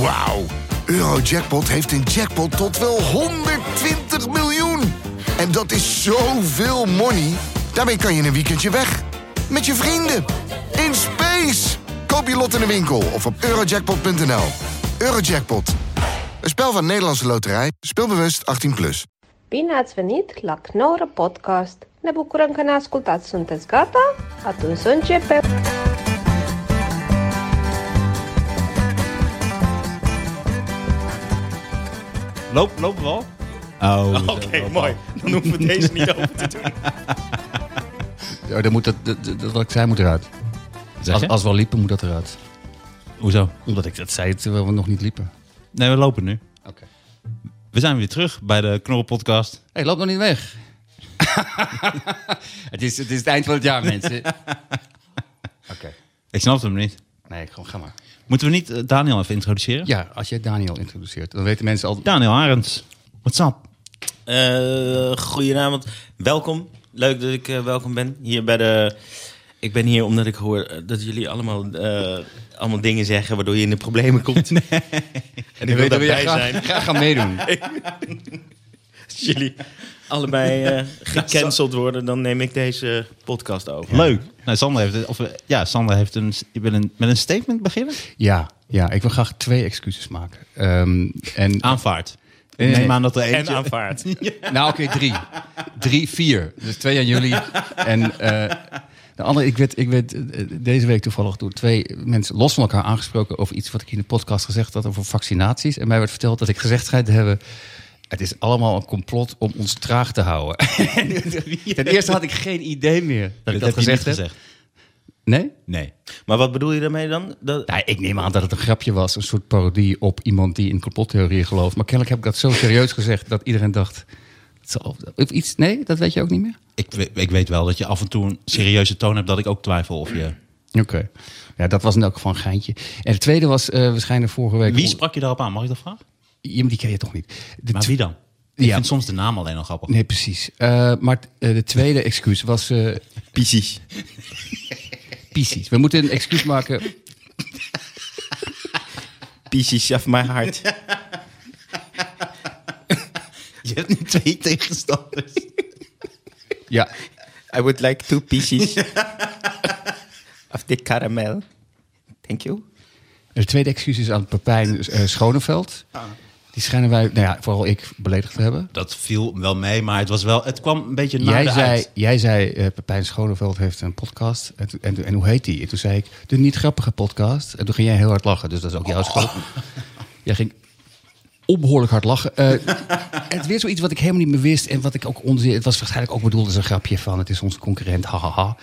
Wauw. Eurojackpot heeft een jackpot tot wel 120 miljoen. En dat is zoveel money. Daarmee kan je een weekendje weg. Met je vrienden. In space. Koop je lot in de winkel of op eurojackpot.nl. Eurojackpot. Een spel van Nederlandse Loterij. Speelbewust 18+. Plus. Bine venit la Knorr Podcast! Ne bucurăm că ne ascultați. Sunteți gata? Atunci începem! Loop, lopen we al? Oh, Oké, mooi. Dan hoeven we deze niet open te doen. Oh, dan moet dat, dat, dat, wat ik zei moet eruit. Als, als we al liepen, moet dat eruit. Hoezo? Omdat ik dat zei terwijl we nog niet liepen. Nee, we lopen nu. Oké. We zijn weer terug bij de Knorrel Podcast. hey, loop nog niet weg. het, is, het is het eind van het jaar, mensen. Oké. Ik snap hem niet. Nee, gewoon ga maar. Moeten we niet eh, Daniel even introduceren? Ja, als jij Daniel introduceert, dan weten mensen al... Daniel Arends. What's up? Eh goedenavond, welkom. Leuk dat ik eh, welkom ben hier bij de. Ik ben hier omdat ik hoor dat jullie allemaal, eh, allemaal dingen zeggen waardoor je in de problemen komt. En ik wil daarbij graag, zijn. graag gaan meedoen. Jullie allebei eh, gecanceld worden, dan neem ik deze podcast over. Leuk. Nou, Sander heeft, of, eh, ja, Sander heeft een, je wil een, met een statement beginnen? Ja, ja, ik wil graag twee excuses maken. Ehm, en, Aanvaard. Nee, Ik neem aan dat er En aanvaard. Nou, oké, drie. Drie, vier. Dus twee aan jullie. En eh, de andere, ik werd, ik werd eh, deze week toevallig door twee mensen los van elkaar aangesproken over iets wat ik in de podcast gezegd had over vaccinaties. En mij werd verteld dat ik gezegd schijn te hebben. Het is allemaal een complot om ons traag te houden. Ten eerste had ik geen idee meer dat ik dat, gezegd heb. gezegd. Nee? Nee. Maar wat bedoel je daarmee dan? Dat, Nou, ik neem aan dat het een grapje was, een soort parodie op iemand die in complottheorieën gelooft. Maar kennelijk heb ik dat zo serieus gezegd dat iedereen dacht. Of iets, nee, dat weet je ook niet meer? Ik, ik weet wel dat je af en toe een serieuze toon hebt dat ik ook twijfel of je... Oké. Ja, dat was in elk geval een geintje. En het tweede was uh, waarschijnlijk vorige week... Wie sprak je daarop aan? Mag ik dat vragen? Ja, maar die ken je toch niet? De Maar wie dan? Ik Ja. vind soms de naam alleen al grappig. Nee, precies. Uh, maar uh, de tweede excuus was... Uh, Precies. Pisces. We moeten een excuus maken... Pieces of my heart. Je hebt nu twee tegenstanders. Ja. I would like two pieces of the caramel. Thank you. De tweede excuus is aan Pepijn uh, Schoneveld. Ah. Die schijnen wij, nou ja, vooral ik, beledigd te hebben. Dat viel wel mee, maar het was wel, het kwam een beetje naar jij de zei, uit. Jij zei, uh, Pepijn Schoneveld heeft een podcast. En, en, en hoe heet die? En toen zei ik, de niet grappige podcast. En toen ging jij heel hard lachen, dus dat is ook jouw schuld. Jij ging onbehoorlijk hard lachen. Uh, het weer zoiets wat ik helemaal niet meer wist. En wat ik ook onzin... Het was waarschijnlijk ook bedoeld als een grapje van... het is onze concurrent, hahaha.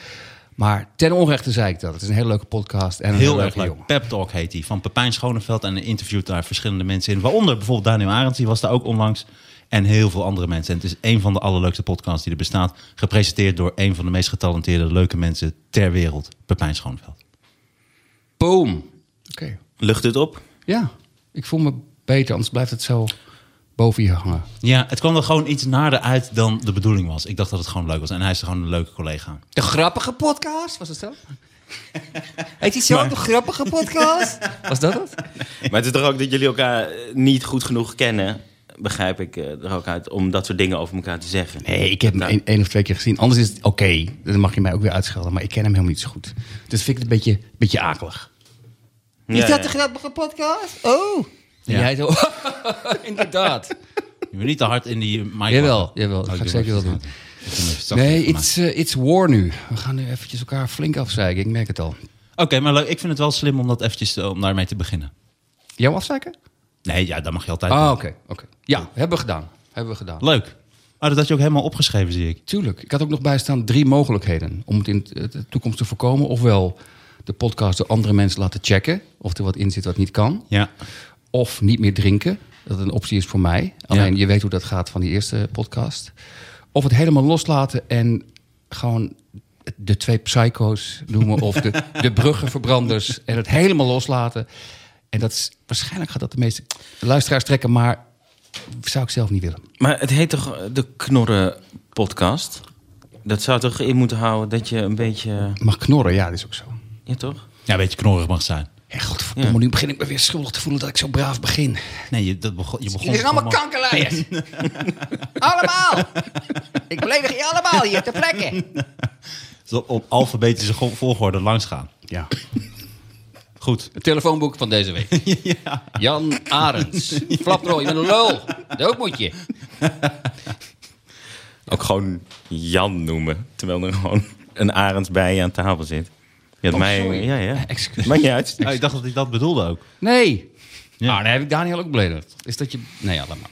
Maar ten onrechte zei ik dat. Het is een hele leuke podcast. En een Heel erg leuk. jongen. Pep Talk heet die. Van Pepijn Schoneveld. En interviewt daar verschillende mensen in. Waaronder bijvoorbeeld Daniel Arends. Die was daar ook onlangs. En heel veel andere mensen. En het is een van de allerleukste podcasts die er bestaat. Gepresenteerd door een van de meest getalenteerde, leuke mensen ter wereld. Pepijn Schoneveld. Boom. Oké. Okay. Lucht het op? Ja. Ik voel me beter. Anders blijft het zo boven je hangen. Ja, het kwam er gewoon iets nader uit dan de bedoeling was. Ik dacht dat het gewoon leuk was. En hij is gewoon een leuke collega. De grappige podcast, was het zo? Heet hij zo, maar... de grappige podcast? Was dat het? Maar het is toch ook dat jullie elkaar niet goed genoeg kennen, begrijp ik uh, er ook uit, om dat soort dingen over elkaar te zeggen. Nee, ik heb hem één een of twee keer gezien. Anders is het oké, okay. dan mag je mij ook weer uitschelden. Maar ik ken hem helemaal niet zo goed. Dus vind ik het een beetje, beetje akelig. Ja, is dat de grappige podcast? Oh! Ja. Jij zo, inderdaad. Je niet te hard in die mic. Jawel, jawel. Dat ga ik zeker wel doen. Nee, it's, uh, it's war nu. We gaan nu eventjes elkaar flink afzeiken. Ik merk het al. Oké, okay, maar leuk. ik vind het wel slim om dat eventjes om daarmee te beginnen. Jou afzeiken? Nee, ja, dat mag je altijd Ah, oké. Okay, okay. Ja, hebben we gedaan. Hebben we gedaan. Leuk. Oh, dat had je ook helemaal opgeschreven, zie ik. Tuurlijk. Ik had ook nog bijstaan drie mogelijkheden om het in de toekomst te voorkomen. Ofwel de podcast door andere mensen laten checken of er wat in zit wat niet kan. Ja. Of niet meer drinken. Dat een optie is voor mij. Alleen ja. je weet hoe dat gaat van die eerste podcast. Of het helemaal loslaten en gewoon de twee psycho's noemen. of de, de bruggenverbranders. En het helemaal loslaten. En dat is, waarschijnlijk gaat dat de meeste luisteraars trekken. Maar zou ik zelf niet willen. Maar het heet toch de Knorren podcast? Dat zou toch in moeten houden dat je een beetje... Mag knorren, ja, dat is ook zo. Ja, toch? Ja, een beetje knorrig mag zijn. Ja, godverdomme, nu begin ik me weer schuldig te voelen dat ik zo braaf begin. Nee, je, dat begon, je begon... Jullie zijn allemaal kankerlijers. allemaal. Ik beledig je allemaal hier ter plekke. Zo op alfabetische go- volgorde langs gaan. Ja. Goed. Het telefoonboek van deze week. Jan Arends. Flapdrol, je bent een lul. Dat moet je. Ook gewoon Jan noemen. Terwijl er gewoon een Arends bij je aan tafel zit. Je had Oh, mij... sorry. Ja, ja. Excuus. Maakt niet uit. Oh, ik dacht dat ik dat bedoelde ook. Nee. Ja. Nou, dan heb ik Daniel ook beledigd. Is dat je... Nee, ja, laat maar.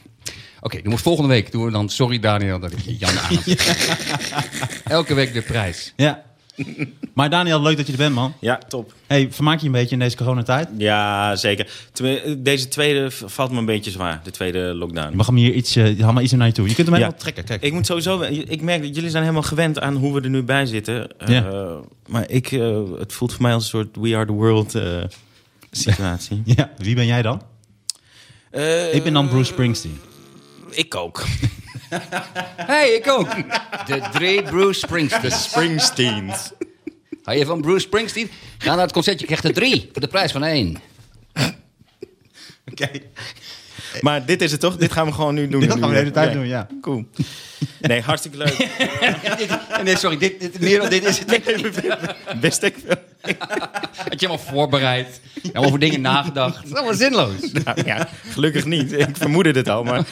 Oké, volgende week doen we dan... Sorry Daniel dat ik je Jan Arends... Elke week de prijs. Ja. Maar Daniel, leuk dat je er bent, man. Ja, top. Hey, vermaak je een beetje in deze coronatijd? Ja, zeker. Deze tweede valt me een beetje zwaar. De tweede lockdown. Je mag hem hier iets, uh, haal maar iets naar je toe. Je kunt hem helemaal trekken, kijk. Ik moet sowieso... Ik merk dat jullie zijn helemaal gewend aan hoe we er nu bij zitten. Ja. Eh, maar ik, eh, het voelt voor mij als een soort We Are The World eh, situatie. Ja, wie ben jij dan? Eh, ik ben dan Bruce Springsteen. Ik ook. hey, ik ook. De drie Bruce Springsteen. Springsteens. Hou je van Bruce Springsteen? Ga naar het concertje, krijg er drie voor de prijs van één. Oké. Maar dit is het toch? Dit gaan we gewoon nu doen. Dit gaan we de hele tijd doen, ja. Cool. Nee, hartstikke leuk. Nee, sorry, dit, dit, meer dan dit is het. Wist ik veel. Had je helemaal voorbereid. Helemaal over dingen nagedacht. Dat is allemaal zinloos. Nou, ja, gelukkig niet. Ik vermoedde het al, maar...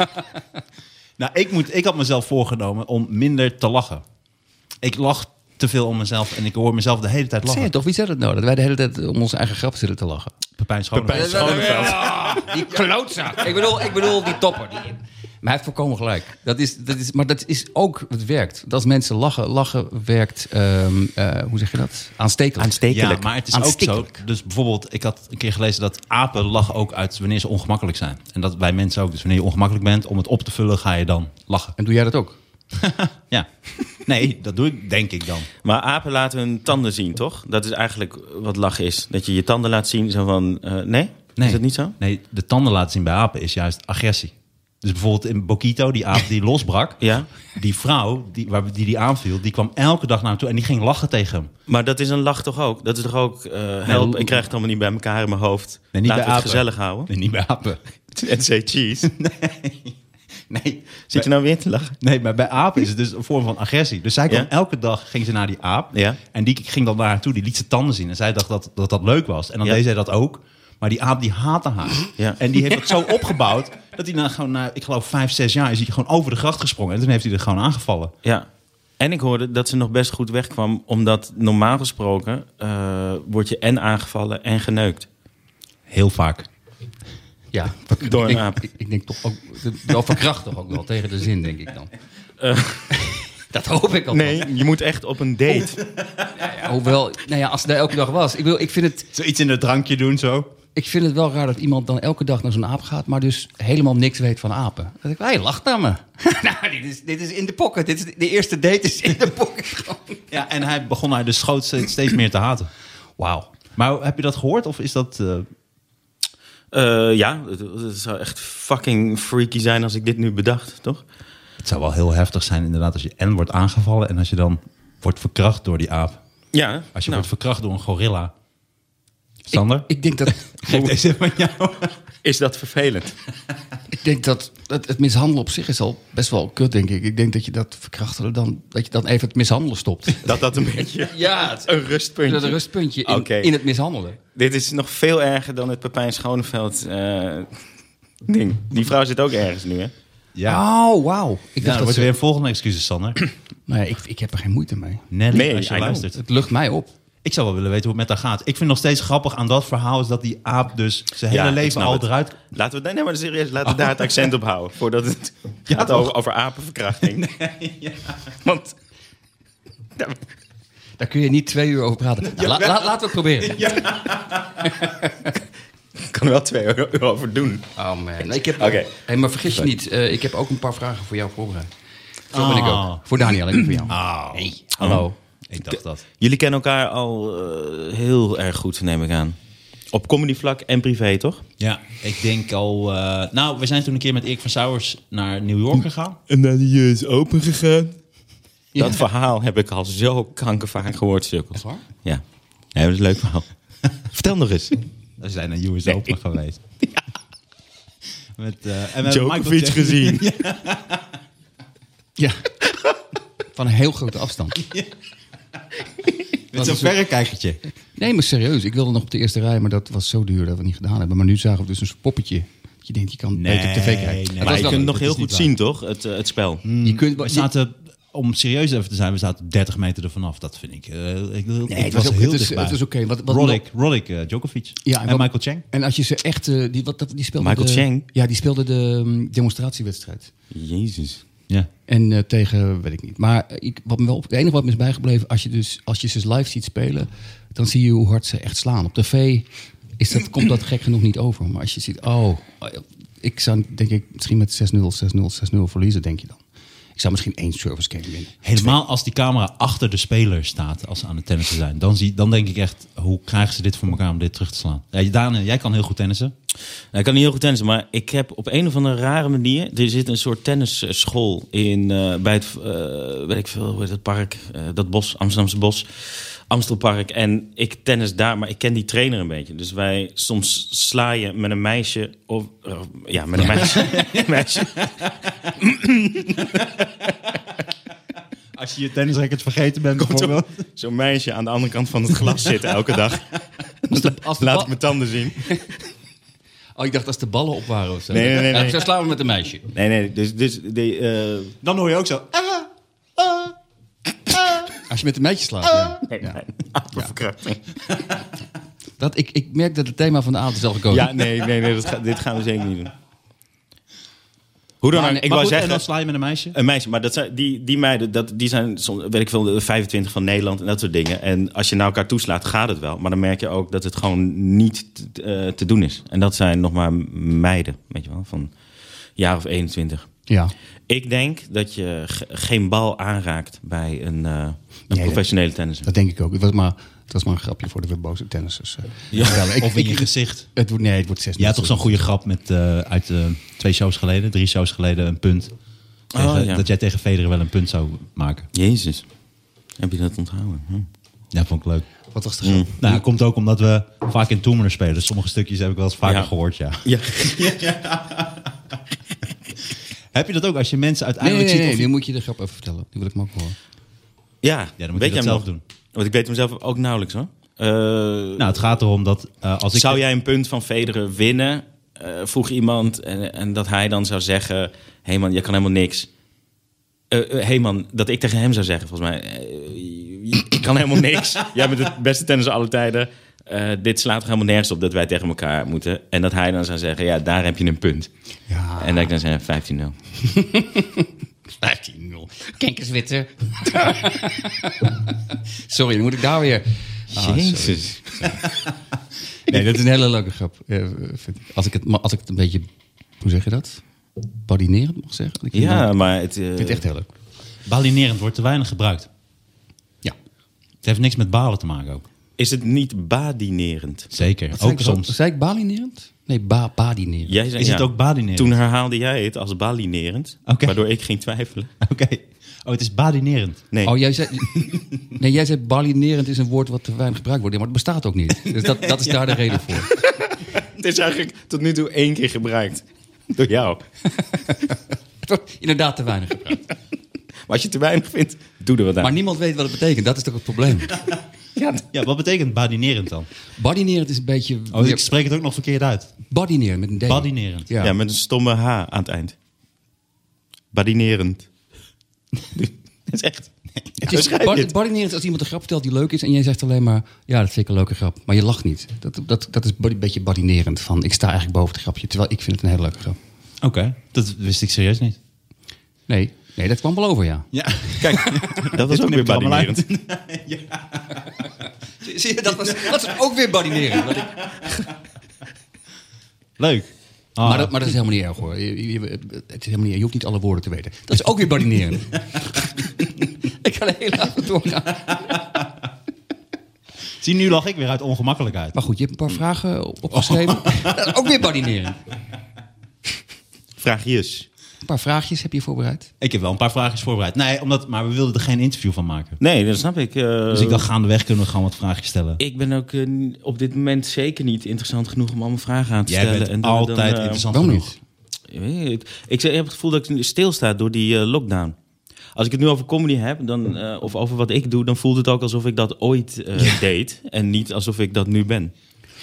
Nou, ik, moet, ik had mezelf voorgenomen om minder te lachen. Ik lach te veel om mezelf en ik hoor mezelf de hele tijd Zie je lachen. toch, wie zegt het nou? Dat wij de hele tijd om onze eigen grap zitten te lachen. Pepijn Schoneveld. Pepijn Schoneveld. Die klootzak. Ik bedoel, ik bedoel die topper. Die, hij heeft volkomen gelijk. Dat is, dat is, maar dat is ook, het werkt. Dat als mensen lachen, lachen werkt, ehm, eh, hoe zeg je dat? Aanstekelijk. Aanstekelijk. Ja, maar het is ook zo. Dus bijvoorbeeld, ik had een keer gelezen dat apen lachen ook uit wanneer ze ongemakkelijk zijn. En dat bij mensen ook. Dus wanneer je ongemakkelijk bent, om het op te vullen, ga je dan lachen. En doe jij dat ook? Ja. Nee, dat doe ik denk ik dan. Maar apen laten hun tanden zien, toch? Dat is eigenlijk wat lachen is. Dat je je tanden laat zien, zo van... eh, nee? Nee. Is dat niet zo? Nee, de tanden laten zien bij apen is juist agressie. Dus bijvoorbeeld in Bokito, die aap die losbrak. Ja. Die vrouw die, waar, die die aanviel, die kwam elke dag naar hem toe en die ging lachen tegen hem. Maar dat is een lach toch ook? Dat is toch ook... eh, help, ik krijg het allemaal niet bij elkaar in mijn hoofd. Nee, niet Laten bij we het apen. gezellig houden. Nee, niet bij apen. En say cheese. Nee, Zit je nou weer te lachen? nee, maar bij apen is het dus een vorm van agressie. Dus zij kwam Ja? elke dag ging ze naar die aap. Ja. En die ging dan naar haar toe, die liet zijn tanden zien. En zij dacht dat dat, dat leuk was. En dan Ja. deed zij dat ook. Maar die aap die haatte haar. Ja. En die heeft het zo opgebouwd dat hij na gewoon, na, ik geloof, vijf, zes jaar is hij gewoon over de gracht gesprongen. En toen heeft hij er gewoon aangevallen. Ja. En ik hoorde dat ze nog best goed wegkwam, omdat normaal gesproken eh, word je en aangevallen en geneukt. Heel vaak. Ja. Door een ik, aap. Ik, ik denk toch ook, wel verkracht toch ook wel tegen de zin, denk ik dan. dat hoop ik al. Nee, je moet echt op een date. Hoewel, nou ja, als het daar elke dag was. Ik, wil, ik, vind het, Zoiets in het drankje doen zo. Ik vind het wel raar dat iemand dan elke dag naar zo'n aap gaat, maar dus helemaal niks weet van apen. Dat ik, hij lacht naar me. nou, dit is, dit is in de pocket. Dit is, de eerste date is in de pocket. Ja, en hij begon haar dus schoot steeds steeds meer te haten. Wauw. Maar heb je dat gehoord? Of is dat... eh, Eh, ja, het, het zou echt fucking freaky zijn als ik dit nu bedacht, toch? Het zou wel heel heftig zijn inderdaad als je en wordt aangevallen... en als je dan wordt verkracht door die aap. Ja, Als je nou, wordt verkracht door een gorilla. Sander? Ik, ik denk dat, Geef deze van jou. is dat vervelend? ik denk dat het, het mishandelen op zich is al best wel kut, denk ik. Ik denk dat je dat verkrachten dan, dat je dan even het mishandelen stopt. Dat dat een beetje ja, het, een rustpuntje. dat een rustpuntje in, in het mishandelen. Dit is nog veel erger dan het Pepijn Schoneveld eh, ding. Die vrouw zit ook ergens nu, hè? Ja, Oh, wauw. Ik ja dacht dat wordt ze- weer een volgende excuus, Sander. Nou ja, ik, ik heb er geen moeite mee. Nelly, Nee, als je luistert. Het lucht mij op. Ik zou wel willen weten hoe het met haar gaat. Ik vind nog steeds grappig aan dat verhaal... is dat die aap dus zijn Ja, hele leven al het. eruit... Laten we, nee, maar serieus, laten we daar het accent op houden. Voordat het Ja, gaat over, over apenverkrachting. Want Daar kun je niet twee uur over praten. Nou, la- la- laten we het proberen. ik kan er wel twee euro over doen. Oh man. Ik heb, Oké. hey, maar vergis je niet, eh, ik heb ook een paar vragen voor jou voorbereid. Zo ben ik Oh. ook. Voor Daniel en voor jou. Oh, Hey, hallo. Ik dacht dat. Jullie kennen elkaar al eh, heel erg goed, neem ik aan. Op comedyvlak en privé, toch? Ja, ik denk al... eh, nou, we zijn toen een keer met Erik van Sauers naar New York gegaan. En dat die is open gegaan. Ja. Dat verhaal heb ik al zo kankervaak gehoord. Echt waar? Ja. ja, dat is een leuk verhaal. Vertel nog eens. We zijn naar US Open geweest. Met, eh, en we hebben Djokovic gezien. Ja. Van een heel grote afstand. Met zo'n verrekijkertje. Nee, maar serieus. Ik wilde nog op de eerste rij, maar dat was zo duur dat we het niet gedaan hebben. Maar nu zagen we dus een soort poppetje. Dat je denkt, je kan beter op tv kijken. nee. Het Maar je kunt leuk. nog heel goed zien, toch? Het, eh, het spel. Je kunt, We zaten, om serieus even te zijn, we zaten 30 meter ervan af. Dat vind ik... eh, ik, Nee, ik het was was, ook, heel het is, dichtbij. het is oké. Wat, wat Roddick, Roddick eh, Djokovic. Ja, en wat- Michael Chang. En als je ze echt... die, wat, dat- die speelde Michael de, Chang? Ja, die speelde de mm, demonstratiewedstrijd. Jezus. Ja. En eh, tegen, weet ik niet. Maar eh, ik, wat me wel, het enige wat me is bijgebleven, als je, dus, als je ze live ziet spelen, dan zie je hoe hard ze echt slaan. Op tv is dat, komt dat gek genoeg niet over. Maar als je ziet, oh, ik zou denk ik misschien met 6-0, 6-0, 6-0 verliezen, denk je dan. Ik zou misschien één service game winnen. Helemaal als die camera achter de speler staat als ze aan het tennissen zijn. Dan, zie, dan denk ik echt, hoe krijgen ze dit voor elkaar om dit terug te slaan? Ja, Daan, jij kan heel goed tennissen. Nou, ik kan niet heel goed tennissen, maar ik heb op een of andere rare manier... Er zit een soort tennisschool in, eh, bij het, eh, weet ik veel, hoe heet het park? Eh, dat bos, Amsterdamse bos, Amstelpark. En ik tennis daar, maar ik ken die trainer een beetje. Dus wij soms sla je met een meisje, of eh, ja, met een meisje. meisje. Als je je tennisracket vergeten bent bijvoorbeeld. Zo'n meisje aan de andere kant van het glas zitten elke dag. Als de, als de Laat ik mijn tanden zien. oh, ik dacht als de ballen op waren of zo. Nee, nee, nee, Ja, nee. zo slaan we met een meisje. Nee, nee, dus, dus de, eh, Dan hoor je ook zo. Als je met een meisje slaat. ja. nee, Ja. nee, apenverkrachting. Dat, ik, ik merk dat het thema van de avond is al gekozen. Ja, nee, nee, nee dat ga- dit gaan we zeker niet doen. Hoe dan Maar ook, nee, ik maar wou goed, en zeggen... dan sla je met een meisje. Een meisje, maar dat zijn, die, die meiden, dat, die zijn soms, weet ik veel, de 25 van Nederland en dat soort dingen. En als je naar elkaar toeslaat, gaat het wel. Maar dan merk je ook dat het gewoon niet te, eh, te doen is. En dat zijn nog maar meiden, weet je wel, van een jaar of 21. Ja. Ik denk dat je ge- geen bal aanraakt bij een, eh, een Nee, professionele tennisser. Dat denk ik ook. Het was maar, het was maar een grapje voor de boze tennissers. eh. Ja. ik, Of in je gezicht. het wordt, nee, het wordt 6 Je had toch zo'n goede grap met, eh, uit twee shows geleden, drie shows geleden, een punt. Tegen- Oh, ja. Dat jij tegen Federer wel een punt zou maken. Jezus, heb je dat onthouden? Hm. Ja, vond ik leuk. Wat was de grap? Nou, dat komt ook omdat we vaak in Toemelen spelen. Dus sommige stukjes heb ik wel eens vaker Ja. gehoord, ja. Ja. Heb je dat ook als je mensen Nee, nee, uiteindelijk nee, nee, ziet? of- nu moet je de grap even vertellen. Die wil ik hem ook horen. ja, Ja, dan moet weet je dat hem zelf nog? doen. Want ik weet hem zelf ook nauwelijks hoor. Eh, Nou, het gaat erom dat eh, als ik... zou jij een punt van Federer winnen? eh, vroeg iemand. En, en dat hij dan zou zeggen: Hé hey man, je kan helemaal niks. Hé hey man, dat ik tegen hem zou zeggen, volgens mij: je- Ik kan helemaal niks. Jij bent het beste tennisser aller tijden. Eh, dit slaat toch helemaal nergens op dat wij tegen elkaar moeten. En dat hij dan zou zeggen: Ja, daar heb je een punt. Ja. En dat ik dan zeg: 15-0. 15-0. Kenkerswitter. sorry, dan moet ik daar weer... Ah, sorry. Jezus. Nee, dat is een hele leuke grap. eh, vind ik. Als ik het, maar als ik het een beetje... Hoe zeg je dat? Badinerend mag zeggen? Ik Ja, het- maar het, eh, Ik vind het echt heel leuk. Balinerend wordt te weinig gebruikt. Ja. Het heeft niks met balen te maken ook. Is het niet badinerend? Zeker, Wat ook soms. Zei ik balinerend? Nee, ba badinerend. Jij zei, Is het ook badinerend? Toen herhaalde jij het als balinerend, waardoor ik ging twijfelen. Oké. Oh, het is badinerend. Nee, Oh, jij zei, nee, jij zei balinerend is een woord wat te weinig gebruikt wordt. Maar het bestaat ook niet. Dus dat, dat is daar de reden voor. het is eigenlijk tot nu toe één keer gebruikt. Door jou. Het wordt inderdaad te weinig gebruikt. Maar als je te weinig vindt, doe er wat aan. Maar niemand weet wat het betekent. Dat is toch het probleem. Ja, Ja, wat betekent badinerend dan? Badinerend is een beetje... Oh, ik spreek het ook nog verkeerd uit. Badinerend met een D. Badinerend. Ja. ja. met een stomme H aan het eind. Badinerend. Dat is echt... Het is bad- het? badinerend is als iemand een grap vertelt die leuk is... en jij zegt alleen maar, ja, dat vind ik een leuke grap. Maar je lacht niet. Dat, dat, dat is een beetje badinerend. Van, ik sta eigenlijk boven het grapje. Terwijl ik vind het een hele leuke grap. Oké, dat wist ik serieus niet. Nee, nee dat kwam wel over, ja. Ja, Kijk, dat was ook weer er allemaal badinerend. Zie je, dat was, dat is ook weer badinerend. Want ik- leuk. Ah, Maar, dat, maar dat is helemaal niet erg hoor. Je, je- het is helemaal niet, je hoeft niet alle woorden te weten. Dat is ook weer badinerend. ik ga de hele avond doorgaan. Zie, nu lag ik weer uit ongemakkelijkheid. Maar goed, je hebt een paar vragen opgeschreven. Dat is ook weer badinerend. Vraagjes. Een paar vraagjes heb je voorbereid? Ik heb wel een paar vraagjes voorbereid. Nee, omdat, maar we wilden er geen interview van maken. Nee, dat snap ik. eh. Dus ik dacht, gaandeweg kunnen we gewoon wat vraagjes stellen. Ik ben ook eh, op dit moment zeker niet interessant genoeg om allemaal vragen aan te Jij stellen. bent En dan- altijd dan, eh, interessant genoeg. niet? Ik, ik heb het gevoel dat ik stilsta door die lockdown. Als ik het nu over comedy heb, dan, of over wat ik doe, dan voelt het ook alsof ik dat ooit eh, deed. En niet alsof ik dat nu ben.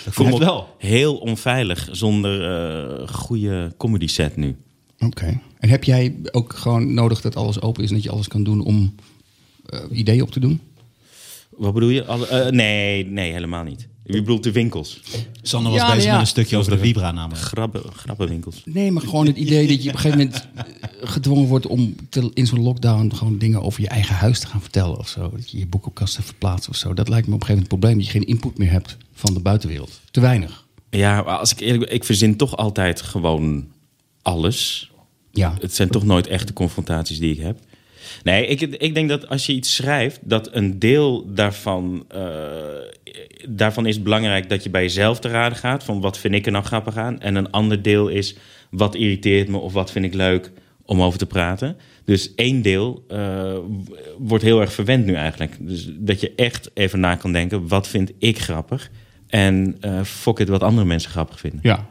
Ik voel ook wel. heel onveilig zonder eh goede comedy set nu. Oké. En heb jij ook gewoon nodig dat alles open is en dat je alles kan doen om eh, ideeën op te doen? Wat bedoel je? Alle- eh, nee, nee, helemaal niet. Je bedoelt de winkels. Sander was Ja, bezig ja. met een stukje over de Vibra namelijk. Grabben, grappenwinkels. Nee, maar gewoon het idee dat je op een gegeven moment eh, gedwongen wordt om te- in zo'n lockdown gewoon dingen over je eigen huis te gaan vertellen of zo. Dat je je boekenkasten verplaatst of zo. Dat lijkt me op een gegeven moment een probleem dat je geen input meer hebt van de buitenwereld. Te weinig. Ja, maar als ik eerlijk ben, ik verzin toch altijd gewoon alles. Ja. Het zijn toch nooit echte confrontaties die ik heb. Nee, ik, ik denk dat als je iets schrijft, dat een deel daarvan, eh, daarvan is belangrijk dat je bij jezelf te raden gaat. Van wat vind ik er nou grappig aan? En een ander deel is wat irriteert me of wat vind ik leuk om over te praten. Dus één deel eh, wordt heel erg verwend nu eigenlijk. Dus dat je echt even na kan denken, wat vind ik grappig? En eh fuck it, wat andere mensen grappig vinden. Ja.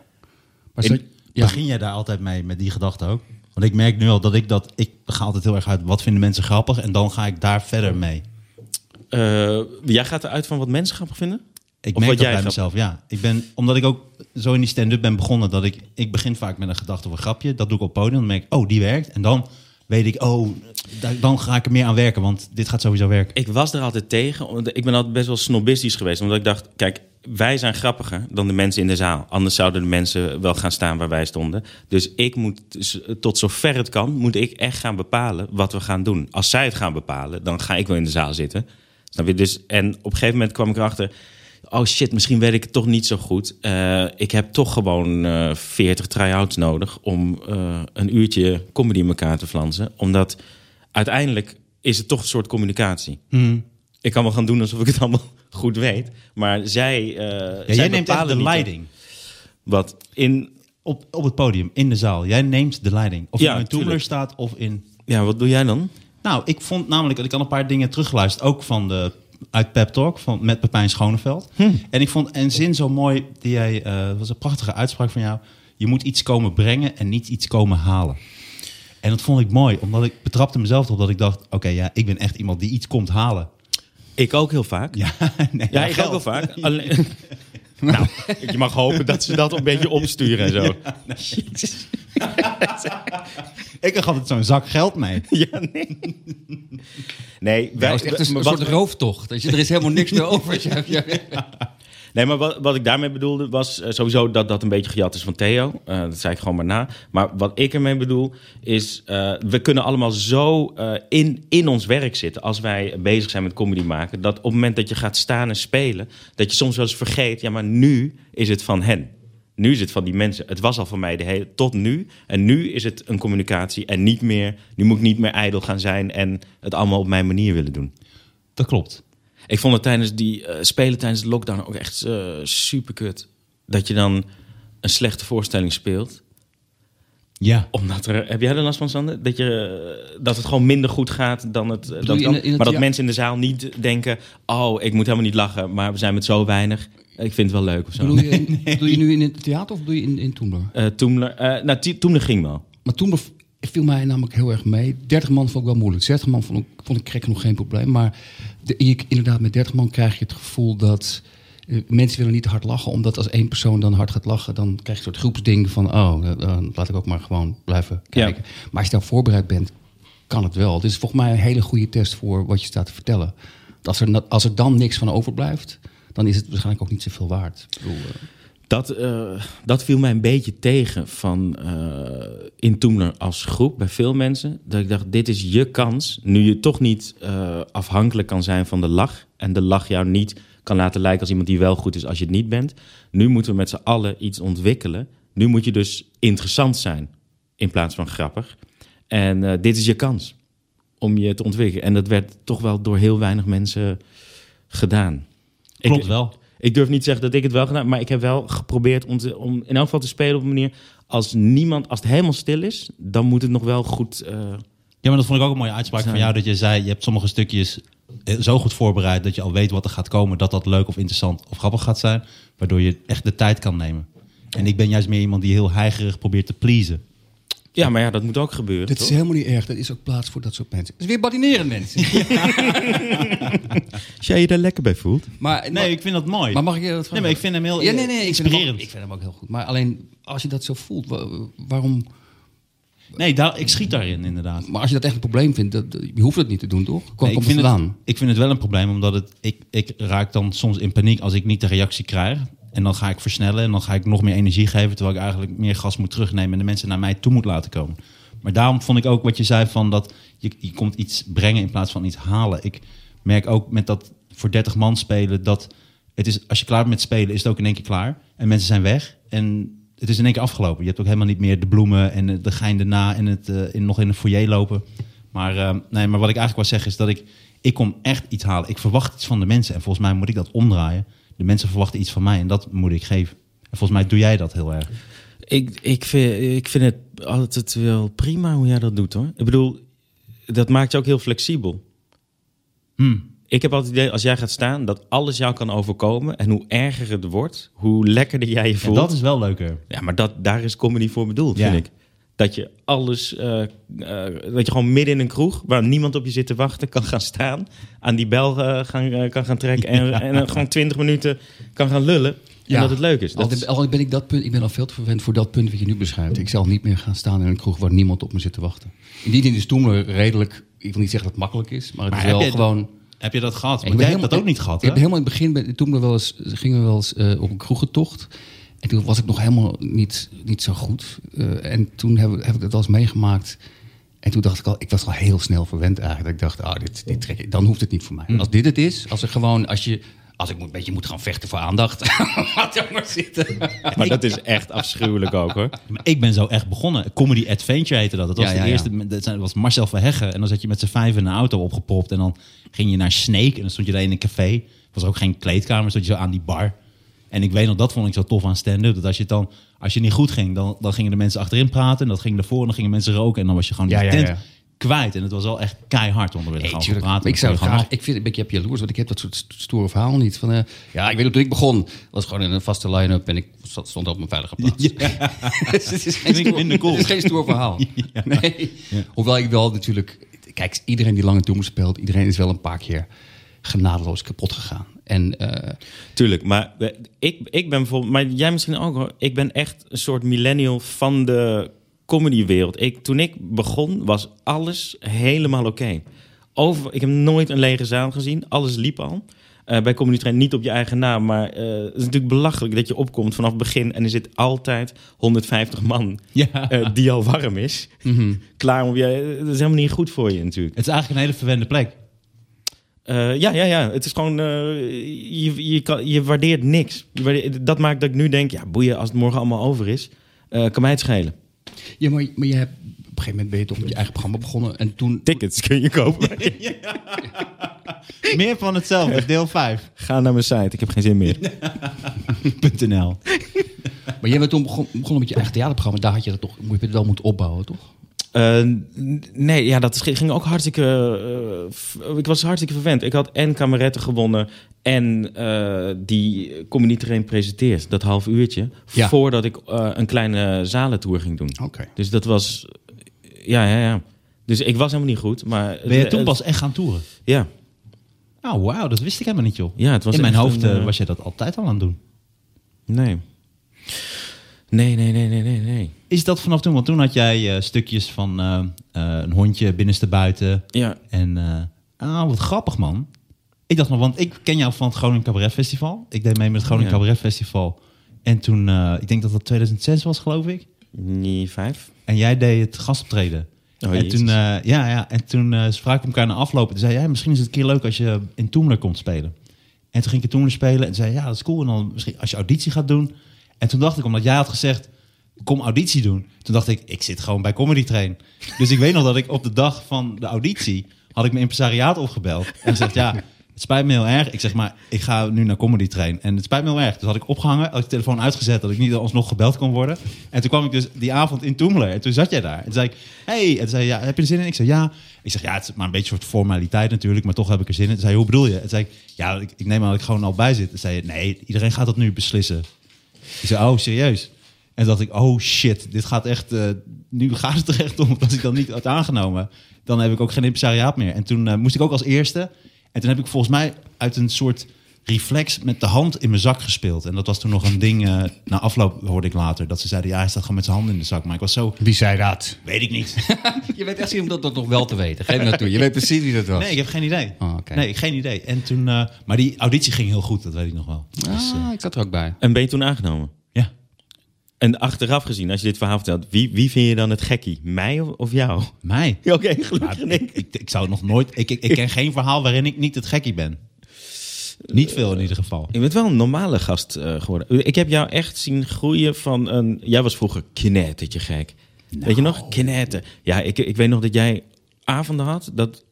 Maar ja. Begin jij daar altijd mee met die gedachte ook? Want ik merk nu al dat ik dat... Ik ga altijd heel erg uit, wat vinden mensen grappig? En dan ga ik daar verder mee. Eh, jij gaat eruit van wat mensen grappig vinden? Ik Of merk wat dat jij bij grappig- mezelf, ja. Ik ben, omdat ik ook zo in die stand-up ben begonnen... dat ik, ik begin vaak met een gedachte of een grapje. Dat doe ik op podium. Dan merk ik, oh, die werkt. En dan weet ik, oh, da- dan ga ik er meer aan werken. Want dit gaat sowieso werken. Ik was er altijd tegen. Ik ben altijd best wel snobistisch geweest. Omdat ik dacht, kijk, wij zijn grappiger dan de mensen in de zaal. Anders zouden de mensen wel gaan staan waar wij stonden. Dus ik moet, dus, eh, tot zover het kan, moet ik echt gaan bepalen wat we gaan doen. Als zij het gaan bepalen, dan ga ik wel in de zaal zitten. Snap je? Dus, en op een gegeven moment kwam ik erachter... Oh shit, misschien weet ik het toch niet zo goed. Eh, ik heb toch gewoon eh 40 try-outs nodig... om een uurtje comedy in elkaar te flansen. Omdat uiteindelijk is het toch een soort communicatie. Ik kan wel gaan doen alsof ik het allemaal goed weet. Maar zij. eh Ja, zij jij neemt echt de leiding. Wat in. Op, op het podium, in de zaal. Jij neemt de leiding. Of je Ja, in Toemler staat of in... Ja, wat doe jij dan? Nou, ik vond namelijk, ik had een paar dingen teruggeluisterd, ook van de uit Pep Talk van met Pepijn Schoneveld. En ik vond een zin zo mooi die jij, dat was een prachtige uitspraak van jou. Je moet iets komen brengen en niet iets komen halen. En dat vond ik mooi, omdat ik betrapte mezelf erop dat ik dacht, oké, ja, ik ben echt iemand die iets komt halen. Ik ook heel vaak. Ja, Ja, nee, ik geld. ook heel vaak. Alleen... nou, je mag hopen dat ze dat een beetje opsturen en zo. Ik had altijd zo'n zak geld mee. Ja, nee. Nee, Ja, wij, het is echt een maar soort rooftocht. Dat je, er is helemaal niks meer over. Ja, ja. Nee, maar wat, wat ik daarmee bedoelde was eh, sowieso dat dat een beetje gejat is van Theo. Eh, dat zei ik gewoon maar na. Maar wat ik ermee bedoel is, eh, we kunnen allemaal zo in, in ons werk zitten als wij bezig zijn met comedy maken. Dat op het moment dat je gaat staan en spelen, dat je soms wel eens vergeet, ja maar nu is het van hen. Nu is het van die mensen. Het was al van mij de hele, tot nu. En nu is het een communicatie en niet meer, nu moet ik niet meer ijdel gaan zijn en het allemaal op mijn manier willen doen. Dat klopt. Ik vond het tijdens die eh, spelen tijdens de lockdown ook echt uh, super kut. Dat je dan een slechte voorstelling speelt. Ja. Omdat er. Heb jij er last van, Sander? Dat, je, uh, dat het gewoon minder goed gaat dan het. Dan in, in het maar dat ja. mensen in de zaal niet denken: oh, ik moet helemaal niet lachen, maar we zijn met zo weinig. Ik vind het wel leuk of zo. Bedoel, je, je nu in het theater of bedoel je in, in Toemler? Uh, Toemler, uh, nou, Toemler ging wel. Maar Toemler viel mij namelijk heel erg mee. 30 man vond ik wel moeilijk. 60 man vond ik, vond ik nog geen probleem. Maar de, inderdaad, met 30 man krijg je het gevoel dat uh, mensen willen niet hard lachen. Omdat als één persoon dan hard gaat lachen, dan krijg je een soort groepsding van... oh, uh, laat ik ook maar gewoon blijven kijken. Ja. Maar als je daar voorbereid bent, kan het wel. Het is volgens mij een hele goede test voor wat je staat te vertellen. Als er, als er dan niks van overblijft, dan is het waarschijnlijk ook niet zoveel waard. Ik bedoel, uh, dat, uh, dat viel mij een beetje tegen van uh, in Toemler als groep bij veel mensen. Dat ik dacht, dit is je kans. Nu je toch niet uh, afhankelijk kan zijn van de lach. En de lach jou niet kan laten lijken als iemand die wel goed is als je het niet bent. Nu moeten we met z'n allen iets ontwikkelen. Nu moet je dus interessant zijn in plaats van grappig. En dit is je kans om je te ontwikkelen. En dat werd toch wel door heel weinig mensen gedaan. Klopt ik, wel. Ik durf niet te zeggen dat ik het wel gedaan maar ik heb wel geprobeerd om, te, om in elk geval te spelen op een manier als niemand, als het helemaal stil is, dan moet het nog wel goed. eh, Ja, maar dat vond ik ook een mooie uitspraak van jou. Dat je zei, je hebt sommige stukjes eh, zo goed voorbereid... dat je al weet wat er gaat komen. Dat dat leuk of interessant of grappig gaat zijn. Waardoor je echt de tijd kan nemen. En ik ben juist meer iemand die heel heigerig probeert te pleasen. Ja, maar ja, dat moet ook gebeuren. Dat is helemaal niet erg. Dat is ook plaats voor dat soort mensen. Het is weer badineren mensen. Als jij je daar lekker bij voelt. Maar, Nee, maar, ik vind dat mooi. maar mag ik je vragen? nee, maar ik vind hem heel Ja, nee, nee, ik vind, hem ook, inspirerend. ik vind hem ook heel goed. Maar alleen, als je dat zo voelt, wa- waarom... Nee, daar, ik schiet daarin inderdaad. Maar als je dat echt een probleem vindt, dat, dat- je hoeft het niet te doen, toch? Kom, Nee, ik, komt vind het ik vind het wel een probleem, omdat het, ik, ik raak dan soms in paniek als ik niet de reactie krijg. En dan ga ik versnellen en dan ga ik nog meer energie geven... terwijl ik eigenlijk meer gas moet terugnemen... en de mensen naar mij toe moet laten komen. Maar daarom vond ik ook wat je zei van dat je, je komt iets brengen in plaats van iets halen. Ik merk ook met dat voor 30 man spelen dat het is, als je klaar bent met spelen is het ook in één keer klaar. En mensen zijn weg en het is in één keer afgelopen. Je hebt ook helemaal niet meer de bloemen en de- gein erna en het eh, in, nog in een foyer lopen. Maar, eh, nee, maar wat ik eigenlijk wil zeggen is dat ik, ik kom echt iets halen. Ik verwacht iets van de mensen en volgens mij moet ik dat omdraaien. De mensen verwachten iets van mij en dat moet ik geven. En volgens mij doe jij dat heel erg. Ik, ik, vind, ik vind het altijd wel prima hoe jij dat doet hoor. Ik bedoel, dat maakt je ook heel flexibel. Hmm. Ik heb altijd het idee, als jij gaat staan, dat alles jou kan overkomen. En hoe erger het wordt, hoe lekkerder jij je En voelt. dat is wel leuker. Ja, maar dat, daar is comedy voor bedoeld, Ja. vind ik. Dat je alles, eh, eh, dat je gewoon midden in een kroeg, waar niemand op je zit te wachten, kan gaan staan. Aan die bel eh, gaan, kan gaan trekken en, en gewoon twintig minuten kan gaan lullen. En Ja. dat het leuk is. Dat al ben ik dat punt, ik ben al veel te verwend voor dat punt wat je nu beschrijft. Ik zal niet meer gaan staan in een kroeg waar niemand op me zit te wachten. In die zin is Toemler redelijk, ik wil niet zeggen dat het makkelijk is, maar het Maar is wel heb gewoon... Heb je dat gehad? Ik jij hebt dat ook niet gehad, Ik heb helemaal in het begin, toen we wel eens, gingen we wel eens op een kroegentocht. En toen was ik nog helemaal niet, niet zo goed. Eh, en toen heb, heb ik dat wel eens meegemaakt. En toen dacht ik al, ik was al heel snel verwend eigenlijk. Dat ik dacht, ah, dit, dit trek ik, dan hoeft het niet voor mij. Hm. Als dit het is, als er gewoon, als je, als ik moet- een beetje moet gaan vechten voor aandacht. Laat maar zitten. maar dat is echt afschuwelijk ook hoor. Maar ik ben zo echt begonnen. Comedy Adventure heette dat. Dat was Ja, de ja, ja. eerste. Dat was Marcel Verheggen. En dan zat je met z'n vijf in een auto opgepropt. En dan ging je naar Snake. En dan stond je daar in een café. Het was ook geen kleedkamer. Stond je zo aan die bar. En ik weet nog, dat vond ik zo tof aan stand-up. Dat als je het dan, als je niet goed ging, dan, dan gingen de mensen achterin praten. En dat ging ervoor. En dan gingen mensen roken. En dan was je gewoon Ja, die tent ja. kwijt. En het was wel echt keihard onder Nee, gaan praten. Ik zou het graag. Ik vind een beetje heb jaloers, want ik heb dat soort st- stoere verhaal niet. Van, eh, ja, ik weet nog toen ik begon, was gewoon in een vaste line-up en ik stond op mijn veilige plaats. Dus het is geen Vind ik stoer, minder cool. Het is geen stoer verhaal. Nee. Hoewel ik wel natuurlijk, kijk, iedereen die lange toemen speelt, iedereen is wel een paar keer genadeloos kapot gegaan. En eh, Tuurlijk, maar we- ik, ik ben bijvoorbeeld, maar jij misschien ook hoor. Ik ben echt een soort millennial van de comedywereld. Ik, toen ik begon, was alles helemaal oké. Over, ik heb nooit een lege zaal gezien. Alles liep al. Eh, bij Comedy Train niet op je eigen naam, maar eh, het is natuurlijk belachelijk dat je opkomt vanaf het begin en er zit altijd 150 man Ja. eh, die al warm is. Klaar om je. Dat is helemaal niet goed voor je natuurlijk. Het is eigenlijk een hele verwende plek. Eh, ja, ja, ja. Het is gewoon. eh, je, je, kan, je waardeert niks. Je waardeert- dat maakt dat ik nu denk: ja, boeien, als het morgen allemaal over is, eh, kan mij het schelen. ja, maar, maar je hebt, op een gegeven moment ben je toch met je eigen programma begonnen. En toen, Tickets kun je kopen. Meer van hetzelfde, deel 5.nl. Ga naar mijn site, ik heb geen zin meer. maar jij bent toen begon, begonnen met je eigen theaterprogramma. Daar had je dat toch, moet je het wel moeten opbouwen, toch? Eh, nee, ja, dat ging ook hartstikke. eh, f- ik was hartstikke verwend. Ik had en kameretten gewonnen en eh, die Comedy Train presenteert. Dat half uurtje. Ja. Voordat ik een kleine zalentour ging doen. Oké. Dus dat was. Ja, ja, ja. Dus ik was helemaal niet goed. Maar Ben je toen pas echt gaan toeren? Ja, Oh, wauw, dat wist ik helemaal niet, joh. ja, het was In mijn hoofd een, was je dat altijd al aan het doen. Nee. Nee, nee, nee, nee, nee, nee. Is dat vanaf toen? Want toen had jij eh, stukjes van eh, eh, een hondje binnenste buiten. Ja, En, ah, wat grappig, man. Ik dacht nog, want ik ken jou van het Groningen Cabaret Festival. Ik deed mee met het Groningen Ja. Cabaret Festival. En toen, ik denk dat dat 2006 was, geloof ik. niet vijf. En jij deed het gastoptreden. Oh, en, toen, ja, ja, en toen spraken we elkaar na aflopen. Toen zei jij, misschien is het een keer leuk als je in Toemler komt spelen. En toen ging ik in Toemler spelen en zei ja, dat is cool. En dan misschien als je auditie gaat doen. En toen dacht ik, omdat jij had gezegd, kom auditie doen. Toen dacht ik, ik zit gewoon bij Comedy Train. Dus ik weet nog dat ik op de dag van de auditie, had ik mijn impresariaat opgebeld. En gezegd, ja, het spijt me heel erg. Ik zeg maar, ik ga nu naar Comedy Train. En het spijt me heel erg. Dus had ik opgehangen, had ik de telefoon uitgezet, dat ik niet alsnog gebeld kon worden. En toen kwam ik dus die avond in Toemler. En toen zat jij daar. En zei ik, hey. En zei ja, heb je zin in? Ik zei, ja. Ik zeg, ja, het is maar een beetje een soort formaliteit natuurlijk, maar toch heb ik er zin in. Toen zei hoe bedoel je? En toen zei ik, ja, ik, ik neem aan dat ik gewoon al bij zit. Toen zei je, nee, iedereen gaat dat nu beslissen. Ik zei, oh, serieus? En dacht ik, oh shit, dit gaat echt, eh, nu gaat het er echt om. Als ik dan niet had aangenomen, dan heb ik ook geen impresariaat meer. En toen eh, moest ik ook als eerste. En toen heb ik volgens mij uit een soort reflex met de hand in mijn zak gespeeld. En dat was toen nog een ding, eh, na afloop hoorde ik later, dat ze zeiden, ja, hij staat gewoon met zijn handen in de zak. Maar ik was zo, Wie zei dat? weet ik niet. Je weet echt niet om dat, dat nog wel te weten. Geef me naartoe. Je weet precies wie dat was. Nee, ik heb geen idee. Oh, oké. Nee, geen idee. En toen, eh, maar die auditie ging heel goed, dat weet ik nog wel. Dus, eh, Ah, ik zat er ook bij. En ben je toen aangenomen? ja. En achteraf gezien, als je dit verhaal vertelt, wie, wie vind je dan het gekkie? Mij of, of jou? Mij. Ja, Oké, gelukkig ik, ik, ik zou nog nooit. Ik, ik, ik ken geen verhaal waarin ik niet het gekkie ben. Niet veel in ieder geval. Je bent wel een normale gast eh, geworden. Ik heb jou echt zien groeien van een... Jij was vroeger knettertje gek. Weet je nog? Knetter. Ja, ik, ik weet nog dat jij avonden had dat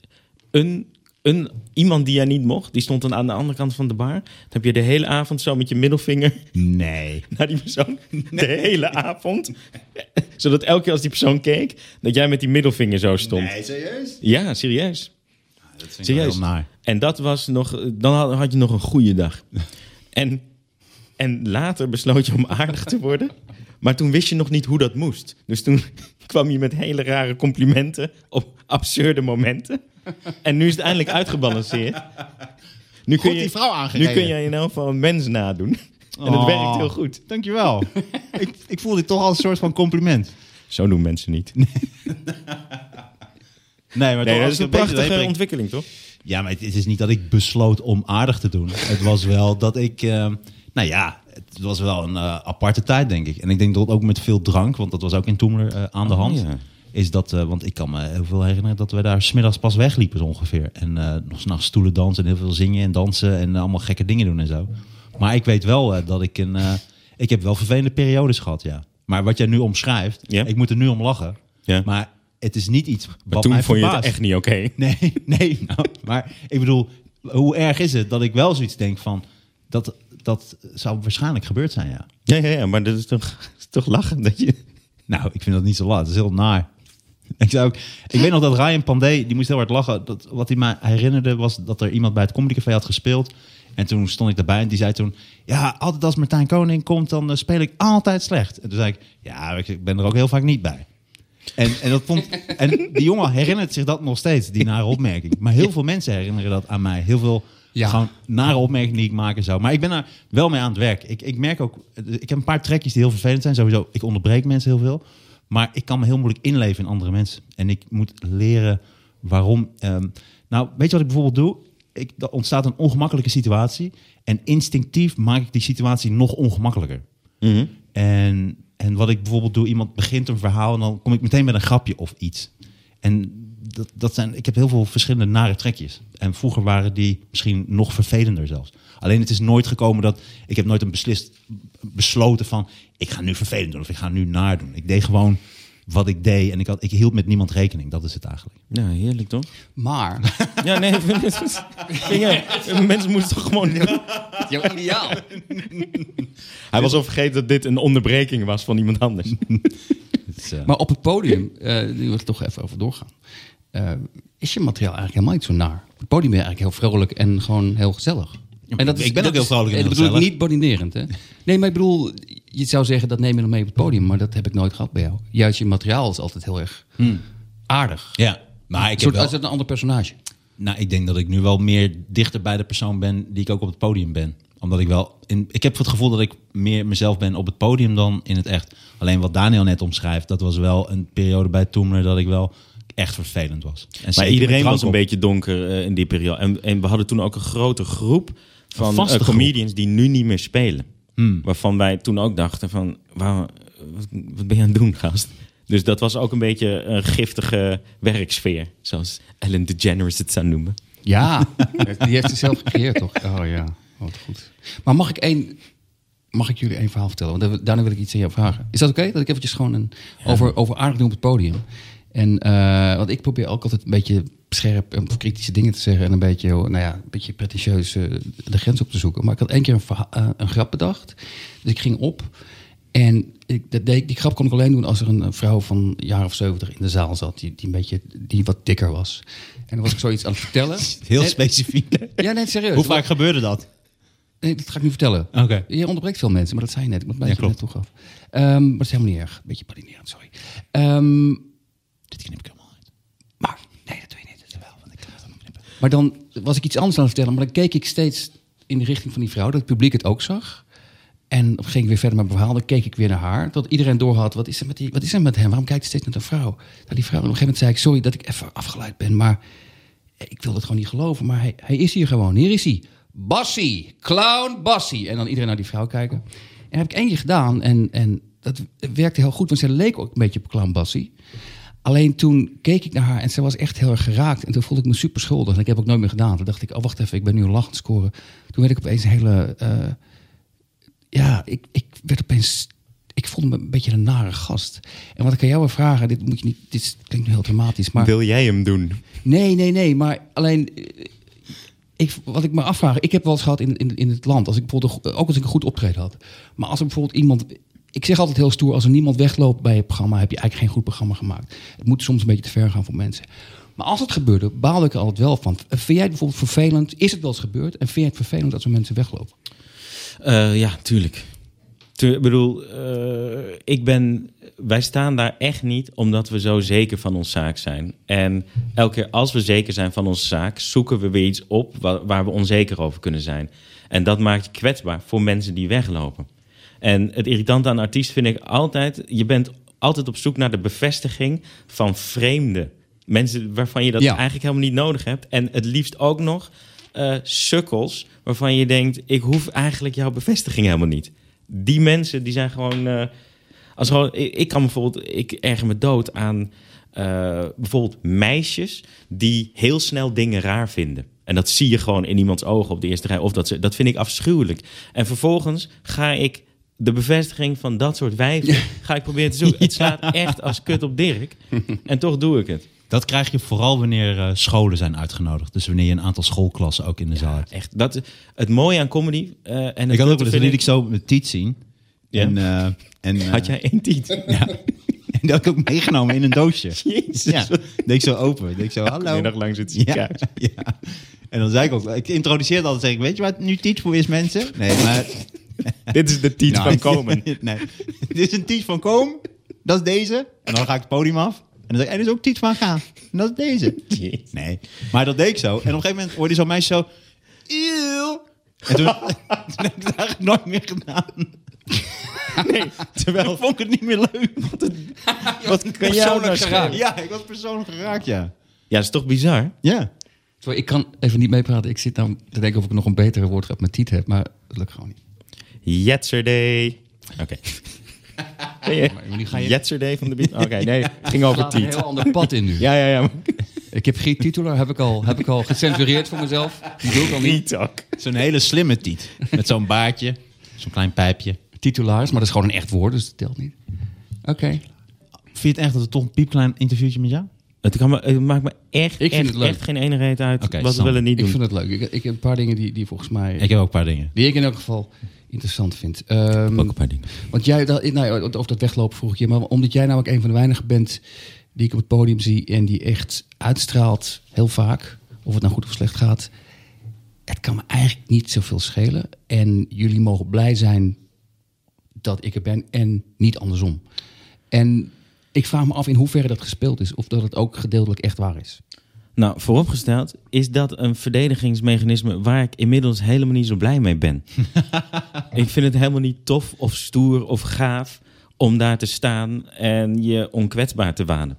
een, een, iemand die jij niet mocht, die stond dan aan de andere kant van de bar. Dan heb je de hele avond zo met je middelvinger Nee. naar die persoon. De hele avond. Zodat elke keer als die persoon keek, dat jij met die middelvinger zo stond. serieus? Ja, serieus. Dat vind Serieus. Heel naar. En dat was nog, dan had, had je nog een goede dag. En, en later besloot je om aardig te worden. Maar toen wist je nog niet hoe dat moest. Dus toen kwam je met hele rare complimenten op absurde momenten. En nu is het eindelijk uitgebalanceerd. Nu kun Goed je, die vrouw nu aangereden. kun je in elk geval een mens nadoen. En het Oh. werkt heel goed. Dankjewel. ik, ik voel dit toch als een soort van compliment. Zo doen mensen niet. Nee, maar Nee, dat is een prachtige ontwikkeling, toch? Ja, maar het het is niet dat ik besloot om aardig te doen. Het was wel dat ik... eh, nou ja, het was wel een eh, aparte tijd, denk ik. En ik denk dat ook met veel drank, want dat was ook in Toemler eh, aan de Oh, hand. ja. Is dat, want ik kan me heel veel herinneren dat we daar smiddags pas wegliepen zo ongeveer. En nog s'nachts stoelen dansen en heel veel zingen en dansen en allemaal gekke dingen doen en zo. Maar ik weet wel dat ik een... ik heb wel vervelende periodes gehad, ja. Maar wat jij nu omschrijft, ik moet er nu om lachen. Ja. Maar het is niet iets Maar wat toen mij vond je het echt niet oké. Nee, nee. Nou, maar ik bedoel, hoe erg is het dat ik wel zoiets denk van... Dat, dat zou waarschijnlijk gebeurd zijn, ja. Ja, ja, ja, maar dat is toch, is toch lachen dat je... Nou, ik vind dat niet zo laat. Het is heel naar. Ik, zou ook, ik weet nog dat Ryan Pandey, die moest heel hard lachen. Dat, wat hij mij herinnerde was dat er iemand bij het Comedy Café had gespeeld. En toen stond ik daarbij en die zei toen... Ja, altijd als Martijn Koning komt, dan eh, speel ik altijd slecht. En toen zei ik, ja, ik ben er ook heel vaak niet bij. En, en, dat vond, en die jongen herinnert zich dat nog steeds, die nare opmerking. Maar heel veel mensen herinneren dat aan mij. Heel veel Ja. gewoon nare opmerkingen die ik maak en zo. Maar ik ben er wel mee aan het werk. Ik, ik merk ook, ik heb een paar trekjes die heel vervelend zijn. Sowieso, ik onderbreek mensen heel veel. Maar ik kan me heel moeilijk inleven in andere mensen. En ik moet leren waarom. ehm, nou, weet je wat ik bijvoorbeeld doe? Ik, er ontstaat een ongemakkelijke situatie. En instinctief maak ik die situatie nog ongemakkelijker. En, en wat ik bijvoorbeeld doe, iemand begint een verhaal en dan kom ik meteen met een grapje of iets. En dat, dat zijn, ik heb heel veel verschillende nare trekjes. En vroeger waren die misschien nog vervelender zelfs. Alleen het is nooit gekomen dat ik heb nooit een beslist besloten van ik ga nu vervelend doen of ik ga nu naar doen. Ik deed gewoon wat ik deed en ik, had, ik hield met niemand rekening. Dat is het eigenlijk. Ja, heerlijk toch? Maar, Ja, nee, mensen moeten toch gewoon jouw ideaal. Hij was al vergeten dat dit een onderbreking was van iemand anders. Is, eh, Maar op het podium, eh die wil ik toch even over doorgaan. Eh, is je materiaal eigenlijk helemaal niet zo naar? Op het podium ben je eigenlijk heel vrolijk en gewoon heel gezellig. maar ik ben ook heel vrolijk en en heel dat bedoel gezellig. niet bodinerend, hè? Nee, maar ik bedoel, je zou zeggen dat neem je dan mee op het podium, maar dat heb ik nooit gehad bij jou. Juist je materiaal is altijd heel erg aardig. ja, maar ik Een heb soort, wel, als het een ander personage. Nou, ik denk dat ik nu wel meer dichter bij de persoon ben die ik ook op het podium ben. Omdat ik wel. In, ik heb het gevoel dat ik meer mezelf ben op het podium dan in het echt. Alleen wat Daniel net omschrijft, dat was wel een periode bij Toemler dat ik wel echt vervelend was. En Maar iedereen was een op. beetje donker eh, in die periode. En, en we hadden toen ook een grote groep van vaste eh, groep. comedians die nu niet meer spelen. Waarvan wij toen ook dachten van, waar, wat, wat ben je aan het doen, gast? Dus dat was ook een beetje een giftige werksfeer. Zoals Ellen DeGeneres het zou noemen. Ja, die heeft het zelf gecreëerd, toch? Oh ja, wat goed. Maar mag ik één, mag ik jullie één verhaal vertellen? Want daar- daarna wil ik iets aan jou vragen. Is dat oké? Dat ik eventjes gewoon een, over, over aardig doen op het podium. En, eh, want ik probeer ook altijd een beetje scherp en kritische dingen te zeggen en een beetje, nou ja, een beetje pretentieus eh, de grens op te zoeken. Maar ik had één keer een, eh, een grap bedacht. Dus ik ging op en ik, dat deed, die grap kon ik alleen doen als er een, vrouw van een jaar of zeventig in de zaal zat, die, die een beetje, die wat dikker was. En dan was ik zoiets aan het vertellen. Heel En- specifiek. Ja, nee, serieus. Hoe vaak gebeurde dat? Nee, dat ga ik niet vertellen. Oké. Je onderbreekt veel mensen, maar dat zei je net. Ik moet Ja, klopt. net toegaf. Ehm maar dat is helemaal niet erg. Een beetje badinerend, sorry. Ehm, Dit knip ik helemaal uit. maar, nee, dat doe je niet. Dat is wel, want ik kan het dan nog knippen. Maar dan was ik iets anders aan het vertellen. Maar dan keek ik steeds in de richting van die vrouw, dat het publiek het ook zag. En dan ging ik weer verder met mijn verhaal. Dan keek ik weer naar haar. Tot iedereen doorhad, wat is er met, die, wat is er met hem? Waarom kijkt hij steeds naar de vrouw? Die vrouw, en op een gegeven moment zei ik, sorry dat ik even afgeleid ben. Maar ik wil het gewoon niet geloven. Maar hij, hij is hier gewoon. Hier is hij. Bassie. Clown Bassie. En dan iedereen naar die vrouw kijken. En dat heb ik één gedaan. En, en dat werkte heel goed. Want ze leek ook een beetje op Clown Bassie. Alleen toen keek ik naar haar en ze was echt heel erg geraakt. En toen voelde ik me super schuldig. En ik heb ook nooit meer gedaan. Toen dacht ik, oh wacht even, ik ben nu een lach aan het scoren. Toen werd ik opeens een hele... eh, ja, ik, ik werd opeens... Ik voelde me een beetje een nare gast. En wat ik aan jou wil vragen, dit moet je niet... Dit klinkt nu heel dramatisch, maar... Wil jij hem doen? Nee, nee, nee. Maar alleen, eh, ik, wat ik me afvraag, ik heb wel eens gehad in, in, in het land, als ik bijvoorbeeld, ook als ik een goed optreden had. Maar als er bijvoorbeeld iemand, ik zeg altijd heel stoer, als er niemand wegloopt bij je programma, heb je eigenlijk geen goed programma gemaakt. Het moet soms een beetje te ver gaan voor mensen. Maar als het gebeurde, baalde ik er altijd wel van. Vind jij het bijvoorbeeld vervelend? Is het wel eens gebeurd? En vind jij het vervelend als er mensen weglopen? Eh, ja, tuurlijk. Tu- Ik bedoel, eh, ik ben, wij staan daar echt niet omdat we zo zeker van onze zaak zijn. En elke keer als we zeker zijn van onze zaak, zoeken we weer iets op waar we onzeker over kunnen zijn. En dat maakt je kwetsbaar voor mensen die weglopen. En het irritante aan artiest vind ik altijd, je bent altijd op zoek naar de bevestiging van vreemden. Mensen waarvan je dat Ja. eigenlijk helemaal niet nodig hebt. En het liefst ook nog eh, sukkels waarvan je denkt, ik hoef eigenlijk jouw bevestiging helemaal niet. Die mensen die zijn gewoon. eh, als gewoon ik, ik kan bijvoorbeeld, ik erger me dood aan eh, bijvoorbeeld meisjes die heel snel dingen raar vinden. En dat zie je gewoon in iemands ogen op de eerste rij. Of dat, ze, dat vind ik afschuwelijk. En vervolgens ga ik de bevestiging van dat soort wijven ga ik proberen te zoeken. Het slaat echt als kut op Dirk. En toch doe ik het. Dat krijg je vooral wanneer eh, scholen zijn uitgenodigd. Dus wanneer je een aantal schoolklassen ook in de zaal hebt. Echt, dat, het mooie aan comedy. eh, en het Ik had ook wel eens, liet ik zo met Tiet zien. Ja. En, eh, en, eh, Had jij één tiet? Ja. En dat had ik ook meegenomen in een doosje. Jezus. Ja. Deed ik zo open. Deed ik zo, hallo. middag lang zit ja, ja. En dan zei ik ook, ik introduceerde altijd, zeg ik, weet je wat nu Tiet voor is mensen? Nee, maar... Dit is de tiet Nou, van komen. nee, dit is een Tiet van Koom. Dat is deze. En dan ga ik het podium af. En dan zeg ik, en dit is ook Tiet van Gaan. En dat is deze. Nee, maar dat deed ik zo. En op een gegeven moment hoorde je zo'n meisje zo... Eeuw. En toen, toen heb ik het eigenlijk nooit meer gedaan. Nee, terwijl... vond ik het niet meer leuk. Wat, een, Wat kan jou nou schelen? Ja, ik was persoonlijk geraakt, ja. Ja, dat is toch bizar? Ja. Ik kan even niet meepraten. Ik zit nou te denken of ik nog een betere woordgrap met Tiet heb, maar dat lukt gewoon niet. Yesterday. Oké. Je- Yesterday van de beat? Oké, nee, het ging over gaat een tiet. heel ander pad in nu. Ja, ja, ja. Ik heb Giet Titular heb ik al, heb ik al gecensureerd voor mezelf. Die doe ik al niet. Zo'n hele slimme tiet. Met zo'n baardje, zo'n klein pijpje. Titularis, maar dat is gewoon een echt woord, dus dat telt niet. Oké. Vind je het echt dat het toch een piepklein interviewtje met jou? Het, kan me, het maakt me echt, Ik echt, geen ene reet uit Oké, wat we willen niet Ik doen. vind het leuk. Ik, ik heb een paar dingen die, die volgens mij... Ik heb ook een paar dingen. die ik in elk geval interessant vind. Ehm, Ook een paar dingen. Want jij, dat, nou, over dat weglopen vroeg ik je, maar omdat jij namelijk een van de weinigen bent die ik op het podium zie en die echt uitstraalt, heel vaak, of het nou goed of slecht gaat. Het kan me eigenlijk niet zoveel schelen. En jullie mogen blij zijn dat ik er ben en niet andersom. En ik vraag me af in hoeverre dat gespeeld is, of dat het ook gedeeltelijk echt waar is. Nou, vooropgesteld is dat een verdedigingsmechanisme waar ik inmiddels helemaal niet zo blij mee ben. ik vind het helemaal niet tof of stoer of gaaf om daar te staan en je onkwetsbaar te wanen.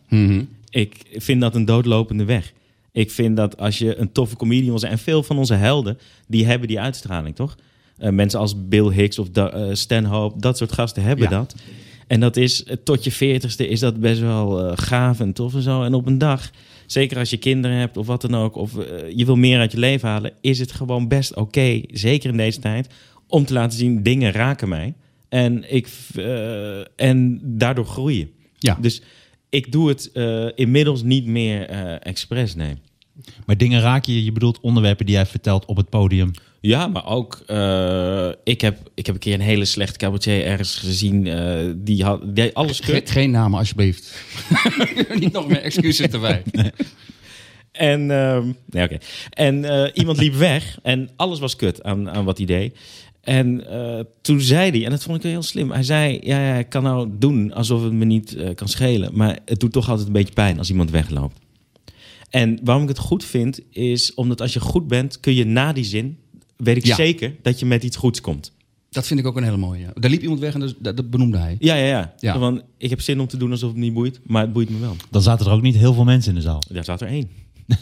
Ik vind dat een doodlopende weg. Ik vind dat als je een toffe comedian wil zijn... en veel van onze helden, die hebben die uitstraling, toch? Eh, mensen als Bill Hicks of Da- eh, Stan Hope, dat soort gasten hebben Ja. dat. En dat is, tot je veertigste is dat best wel eh, gaaf en tof en zo. En op een dag, zeker als je kinderen hebt of wat dan ook... of eh, je wil meer uit je leven halen... is het gewoon best oké, zeker in deze tijd... om te laten zien, dingen raken mij. En, ik, eh, en daardoor groeien. Ja. Dus ik doe het inmiddels niet meer expres, nee. Maar dingen raak je, je bedoelt onderwerpen die jij vertelt op het podium. Ja, maar ook, eh, ik, heb, ik heb een keer een hele slechte cabaretier ergens gezien. eh, die had die deed alles Ge- kut. geen namen, alsjeblieft. Niet nog meer excuses erbij. En, ehm, nee, oké. en eh, iemand liep weg en alles was kut aan, aan wat hij deed. En eh, toen zei hij, en dat vond ik heel slim. Hij zei, ja, ja ik kan nou doen alsof het me niet eh, kan schelen. Maar het doet toch altijd een beetje pijn als iemand wegloopt. En waarom ik het goed vind, is omdat als je goed bent, kun je na die zin, weet ik Ja. zeker, dat je met iets goeds komt. Dat vind ik ook een hele mooie. ja. Daar liep iemand weg en dus- dat, dat benoemde hij. Ja, ja, ja. Van, ik heb zin om te doen alsof het me niet boeit, maar het boeit me wel. Dan zaten er ook niet heel veel mensen in de zaal. Daar zat er één.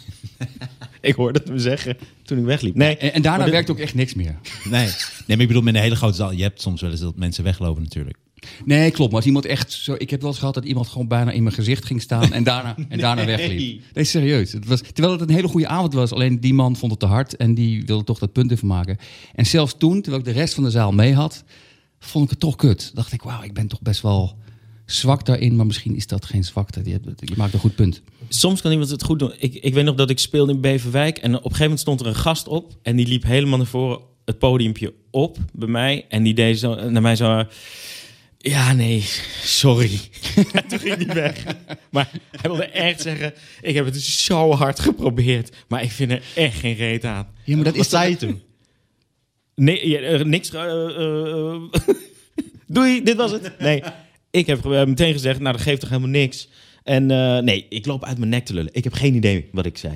ik hoorde het me zeggen toen ik wegliep. Nee, En, en daarna dit- werkt ook echt niks meer. Nee. nee, maar ik bedoel met een hele grote zaal. Je hebt soms wel eens dat mensen weglopen natuurlijk. Nee, klopt. Maar als iemand echt zo... Ik heb wel eens gehad dat iemand gewoon bijna in mijn gezicht ging staan en daarna, en daarna wegliep. Nee, serieus. Het was, terwijl het een hele goede avond was. Alleen die man vond het te hard en die wilde toch dat punt even maken. En zelfs toen, terwijl ik de rest van de zaal mee had, vond ik het toch kut. Dacht ik, wauw, ik ben toch best wel zwak daarin. Maar misschien is dat geen zwakte. Je maakt een goed punt. soms kan iemand het goed doen. Ik, ik weet nog dat ik speelde in Beverwijk en op een gegeven moment stond er een gast op en die liep helemaal naar voren het podiumpje op bij mij en die deed zo naar mij zo. Ja, nee, sorry. En toen ging hij weg. Maar hij wilde echt zeggen: Ik heb het zo hard geprobeerd, maar ik vind er echt geen reet aan. Ja, maar dat is zei je toen? Nee, ja, er- niks. eh, eh, eh, Doei, dit was het. Nee, ik heb eh, meteen gezegd: Nou, dat geeft toch helemaal niks. En eh, nee, ik loop uit mijn nek te lullen. Ik heb geen idee wat ik zei.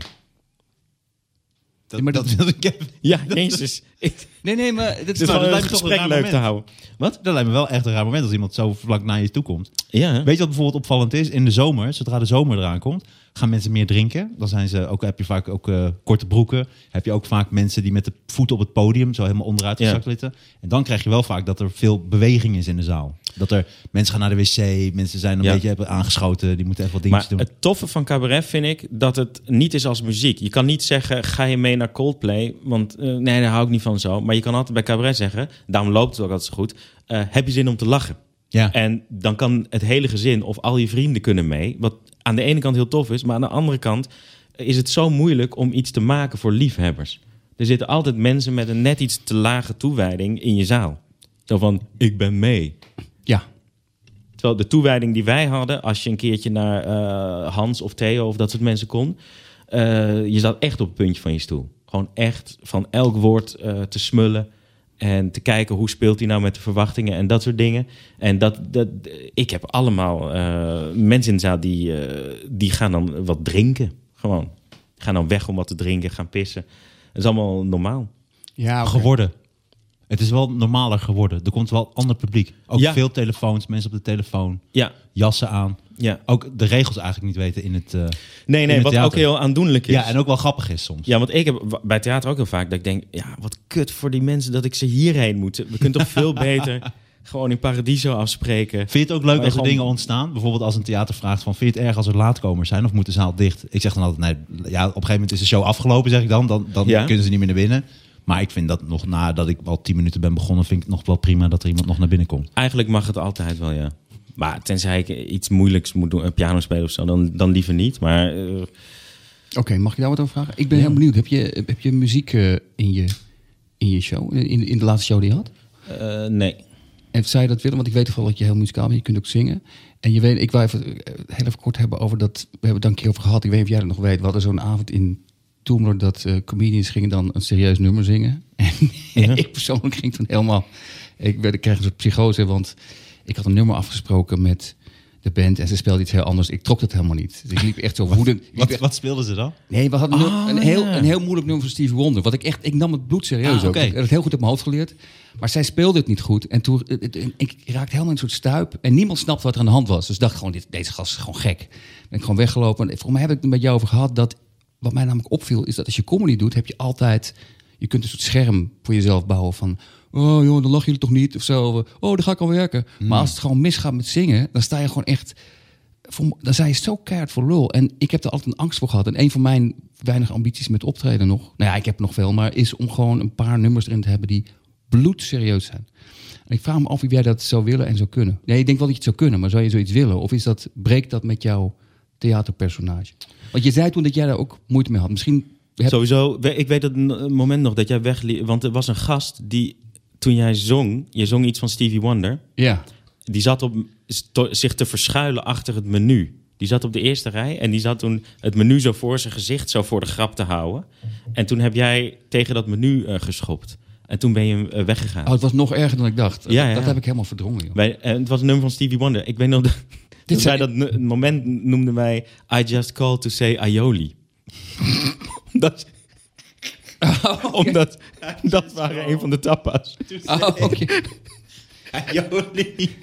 Dat, maar dat, dat- wilde ik even- Ja, jezus. Ik, Nee, nee, maar... Dat het is Nou, dat een lijkt me toch een gesprek leuk moment. te houden. Wat? Dat lijkt me wel echt een raar moment als iemand zo vlak naar je toe komt. Ja? Weet je wat bijvoorbeeld opvallend is? In de zomer, zodra de zomer eraan komt, gaan mensen meer drinken. Dan zijn ze ook, heb je vaak ook eh, korte broeken. Heb je ook vaak mensen die met de voeten op het podium zo helemaal onderuit Ja. gezakt zitten. En dan krijg je wel vaak dat er veel beweging is in de zaal. Dat er mensen gaan naar de wc, mensen zijn een Ja. beetje hebben aangeschoten, die moeten even wat dingetjes Maar doen. het toffe van cabaret vind ik dat het niet is als muziek. Je kan niet zeggen, ga je mee naar Coldplay? Want eh, nee, daar hou ik niet van zo. Maar je kan altijd bij cabaret zeggen, daarom loopt het ook altijd zo goed. eh, heb je zin om te lachen? Ja. En dan kan het hele gezin of al je vrienden kunnen mee. Wat aan de ene kant heel tof is, maar aan de andere kant is het zo moeilijk om iets te maken voor liefhebbers. Er zitten altijd mensen met een net iets te lage toewijding in je zaal. Zo van, ik ben mee. Ja. Terwijl de toewijding die wij hadden, als je een keertje naar eh, Hans of Theo of dat soort mensen kon, eh, je zat echt op het puntje van je stoel. Gewoon echt van elk woord eh, te smullen en te kijken hoe speelt hij nou met de verwachtingen en dat soort dingen. En dat, dat, ik heb allemaal eh, mensen in de zaal die, eh, die gaan dan wat drinken. Gewoon. Gaan dan weg om wat te drinken, gaan pissen. Dat is allemaal normaal. Ja, geworden. Het is wel normaler geworden. Er komt wel ander publiek. Ook Ja. veel telefoons, mensen op de telefoon, Ja, jassen aan. ja. Ook de regels eigenlijk niet weten in het. eh, Nee, nee, het wat theater. ook heel aandoenlijk is. ja, en ook wel grappig is soms. Ja, want ik heb bij theater ook heel vaak dat ik denk... ja, wat kut voor die mensen dat ik ze hierheen moet. We kunnen toch veel beter gewoon in Paradiso afspreken. Vind je het ook leuk als er gewoon- dingen ontstaan? Bijvoorbeeld als een theater vraagt van... vind je het erg als er laatkomers zijn of moet de zaal dicht? Ik zeg dan altijd, nee, ja, op een gegeven moment is de show afgelopen, zeg ik dan. Dan, dan Ja. kunnen ze niet meer naar binnen. Maar ik vind dat nog nadat ik al tien minuten ben begonnen... vind ik het nog wel prima dat er iemand nog naar binnen komt. Eigenlijk mag het altijd wel, ja. Maar tenzij ik iets moeilijks moet doen, een piano spelen of zo, dan, dan liever niet. Maar eh, Oké, mag ik daar wat over vragen? Ik ben heel benieuwd. Heb je, heb je muziek eh, in, je, in je show? In, in de laatste show die je had? eh, nee. En zou je dat willen? Want ik weet wel dat je heel muzikaal bent. Je kunt ook zingen. En je weet, ik wou even, heel even kort hebben over dat. We hebben het een keer over gehad. Ik weet niet of jij dat nog weet. We hadden zo'n avond in Toemler dat eh, comedians gingen dan een serieus nummer zingen. En ik persoonlijk ging toen helemaal. Ik, werd, ik kreeg een soort psychose, want ik had een nummer afgesproken met de band en ze speelde iets heel anders. Ik trok dat helemaal niet. Dus ik liep echt zo woedend. Wat, wat speelden ze dan? Nee, we hadden Oh, een, heel, ja. een heel moeilijk nummer van Stevie Wonder. Wat ik echt, ik nam het bloed serieus Ah, ook. Ik had het heel goed op mijn hoofd geleerd. Maar zij speelde het niet goed. En toen, ik raakte helemaal in een soort stuip. En niemand snapte wat er aan de hand was. Dus ik dacht gewoon, dit, deze gast is gewoon gek. Ben ik gewoon weggelopen. En volgens mij heb ik het met jou over gehad. Dat, wat mij namelijk opviel, is dat als je comedy doet, heb je altijd... Je kunt een soort scherm voor jezelf bouwen van... Oh joh, dan lachen jullie toch niet? Of zo. Oh, dan ga ik al werken. Maar als het gewoon misgaat met zingen, dan sta je gewoon echt voor, dan zei je zo keihard voor lul. En ik heb er altijd een angst voor gehad. En een van mijn weinige ambities met optreden nog... Nou ja, ik heb nog veel, maar is om gewoon een paar nummers erin te hebben... die bloedserieus zijn. En ik vraag me af of jij dat zou willen en zou kunnen. Nee, ik denk wel dat je het zou kunnen, maar zou je zoiets willen? Of is dat, breekt dat met jouw theaterpersonage? Want je zei toen dat jij daar ook moeite mee had. Misschien heb- Sowieso, ik weet het moment nog dat jij wegliep. Want er was een gast die, toen jij zong, je zong iets van Stevie Wonder. Ja. Die zat op, zich te verschuilen achter het menu. Die zat op de eerste rij en die zat toen het menu zo voor zijn gezicht, zo voor de grap te houden. En toen heb jij tegen dat menu eh, geschopt. En toen ben je eh, weggegaan. Oh, het was nog erger dan ik dacht. Ja, ja, dat heb ik helemaal verdrongen. Joh. En het was een nummer van Stevie Wonder. Ik weet nog dat, dat wij zijn- dat moment noemden wij I just called to say aioli. Omdat, omdat dat waren een van de tapas. Oh, oké. Aioli.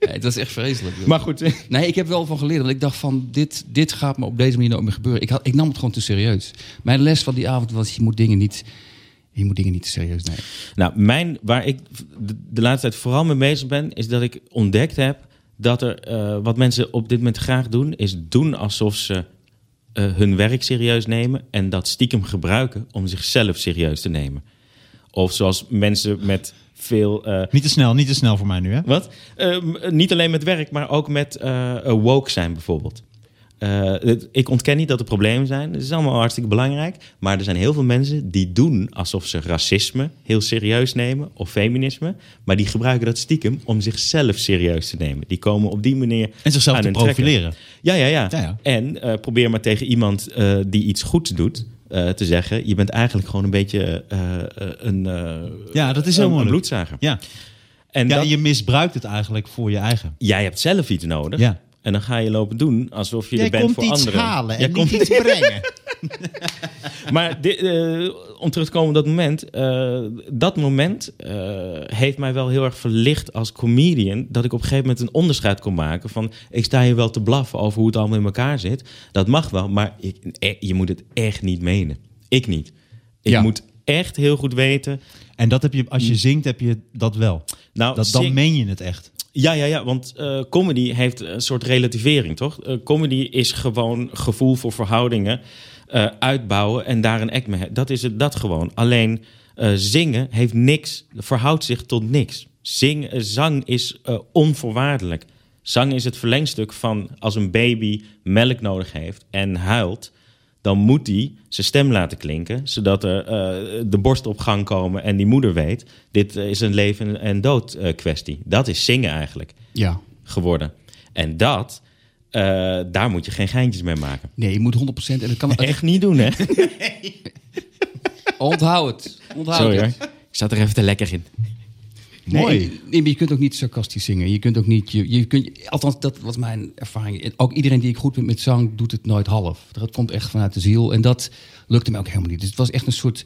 Nee, het was echt vreselijk. joh. Maar goed, Nee, ik heb wel van geleerd. Want ik dacht van, dit, dit gaat me op deze manier nooit meer gebeuren. Ik, had, ik nam het gewoon te serieus. Mijn les van die avond was, je moet dingen niet, je moet dingen niet te serieus nemen. Nou, mijn, waar ik de, de laatste tijd vooral mee bezig ben, is dat ik ontdekt heb dat er eh, wat mensen op dit moment graag doen, is doen alsof ze eh, hun werk serieus nemen en dat stiekem gebruiken om zichzelf serieus te nemen. Of zoals mensen met veel. eh, Niet te snel, niet te snel voor mij nu, hè? wat? Niet alleen met werk, maar ook met woke zijn bijvoorbeeld. Eh, het- ik ontken niet dat er problemen zijn. Het is allemaal hartstikke belangrijk. Maar er zijn heel veel mensen die doen alsof ze racisme heel serieus nemen. Of feminisme. Maar die gebruiken dat stiekem om zichzelf serieus te nemen. Die komen op die manier En zichzelf aan te profileren. Ja, ja, ja. Ja, ja. En eh, probeer maar tegen iemand eh, die iets goeds doet... te zeggen, je bent eigenlijk gewoon een beetje een, Ja, dat is heel een, een bloedzager. Ja, En ja dat- je misbruikt het eigenlijk voor je eigen. jij hebt zelf iets nodig. Ja. En dan ga je lopen doen alsof je er bent voor anderen. Jij komt- iets brengen. Maar dit, eh, om terug te komen op dat moment. eh, dat moment eh, heeft mij wel heel erg verlicht als comedian. Dat ik op een gegeven moment een onderscheid kon maken van... ik sta hier wel te blaffen over hoe het allemaal in elkaar zit. Dat mag wel, maar ik, je moet het echt niet menen. Ik niet. Ik Ja. moet echt heel goed weten... En dat heb je, als je zingt, heb je dat wel. Nou, Dat, dan zing- meen je het echt. Ja, ja, ja, want eh, comedy heeft een soort relativering, toch? Eh, comedy is gewoon gevoel voor verhoudingen eh, uitbouwen en daar een act mee. Dat is het, dat gewoon. Alleen zingen heeft niks, verhoudt zich tot niks. Zing, zang is onvoorwaardelijk. Zang is het verlengstuk van als een baby melk nodig heeft en huilt, dan moet hij zijn stem laten klinken, zodat er eh, de borst op gang komen en die moeder weet, dit is een leven en dood eh, kwestie. Dat is zingen eigenlijk Ja. geworden. En dat, eh, daar moet je geen geintjes mee maken. Nee, je moet 100% en dat kan Echt niet doen, hè? Onthoud het. Onthoud Sorry hoor. het. Ik zat er even te lekker in. Mooi. Nee, nee, maar je kunt ook niet sarcastisch zingen. Je kunt ook niet. Je, je kunt, althans, dat was mijn ervaring. Ook iedereen die ik goed vind met zang, doet het nooit half. Dat komt echt vanuit de ziel. En dat lukte me ook helemaal niet. Dus het was echt een soort.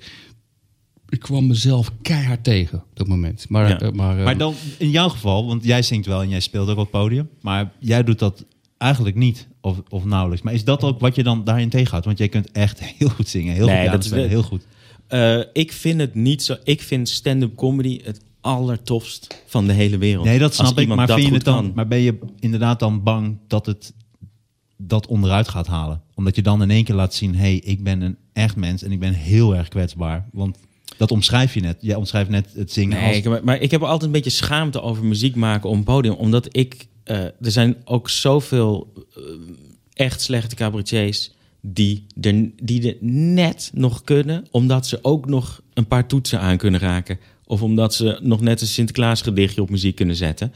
Ik kwam mezelf keihard tegen op dat moment. Maar, Ja. eh, maar, eh, Maar dan in jouw geval, want jij zingt wel en jij speelt ook op het podium. Maar jij doet dat eigenlijk niet of, of nauwelijks. Maar is dat ook wat je dan daarin tegenhoudt? Want jij kunt echt heel goed zingen. Heel Nee, goed dat dat is heel goed. Eh, ik vind het niet zo. Ik vind stand-up comedy het allertofst van de hele wereld. Nee, dat Als snap ik. Maar, dat vind je het dan, kan. maar ben je inderdaad dan bang dat het dat onderuit gaat halen? Omdat je dan in één keer laat zien... hé, hey, ik ben een echt mens en ik ben heel erg kwetsbaar. Want dat omschrijf je net. Jij omschrijft net het zingen Nee, als... ik, heb- maar ik heb altijd een beetje schaamte over muziek maken op een podium. Omdat ik... eh, er zijn ook zoveel eh, echt slechte cabaretiers... Die er, die er net nog kunnen... omdat ze ook nog een paar toetsen aan kunnen raken. Of omdat ze nog net een Sinterklaas gedichtje op muziek kunnen zetten.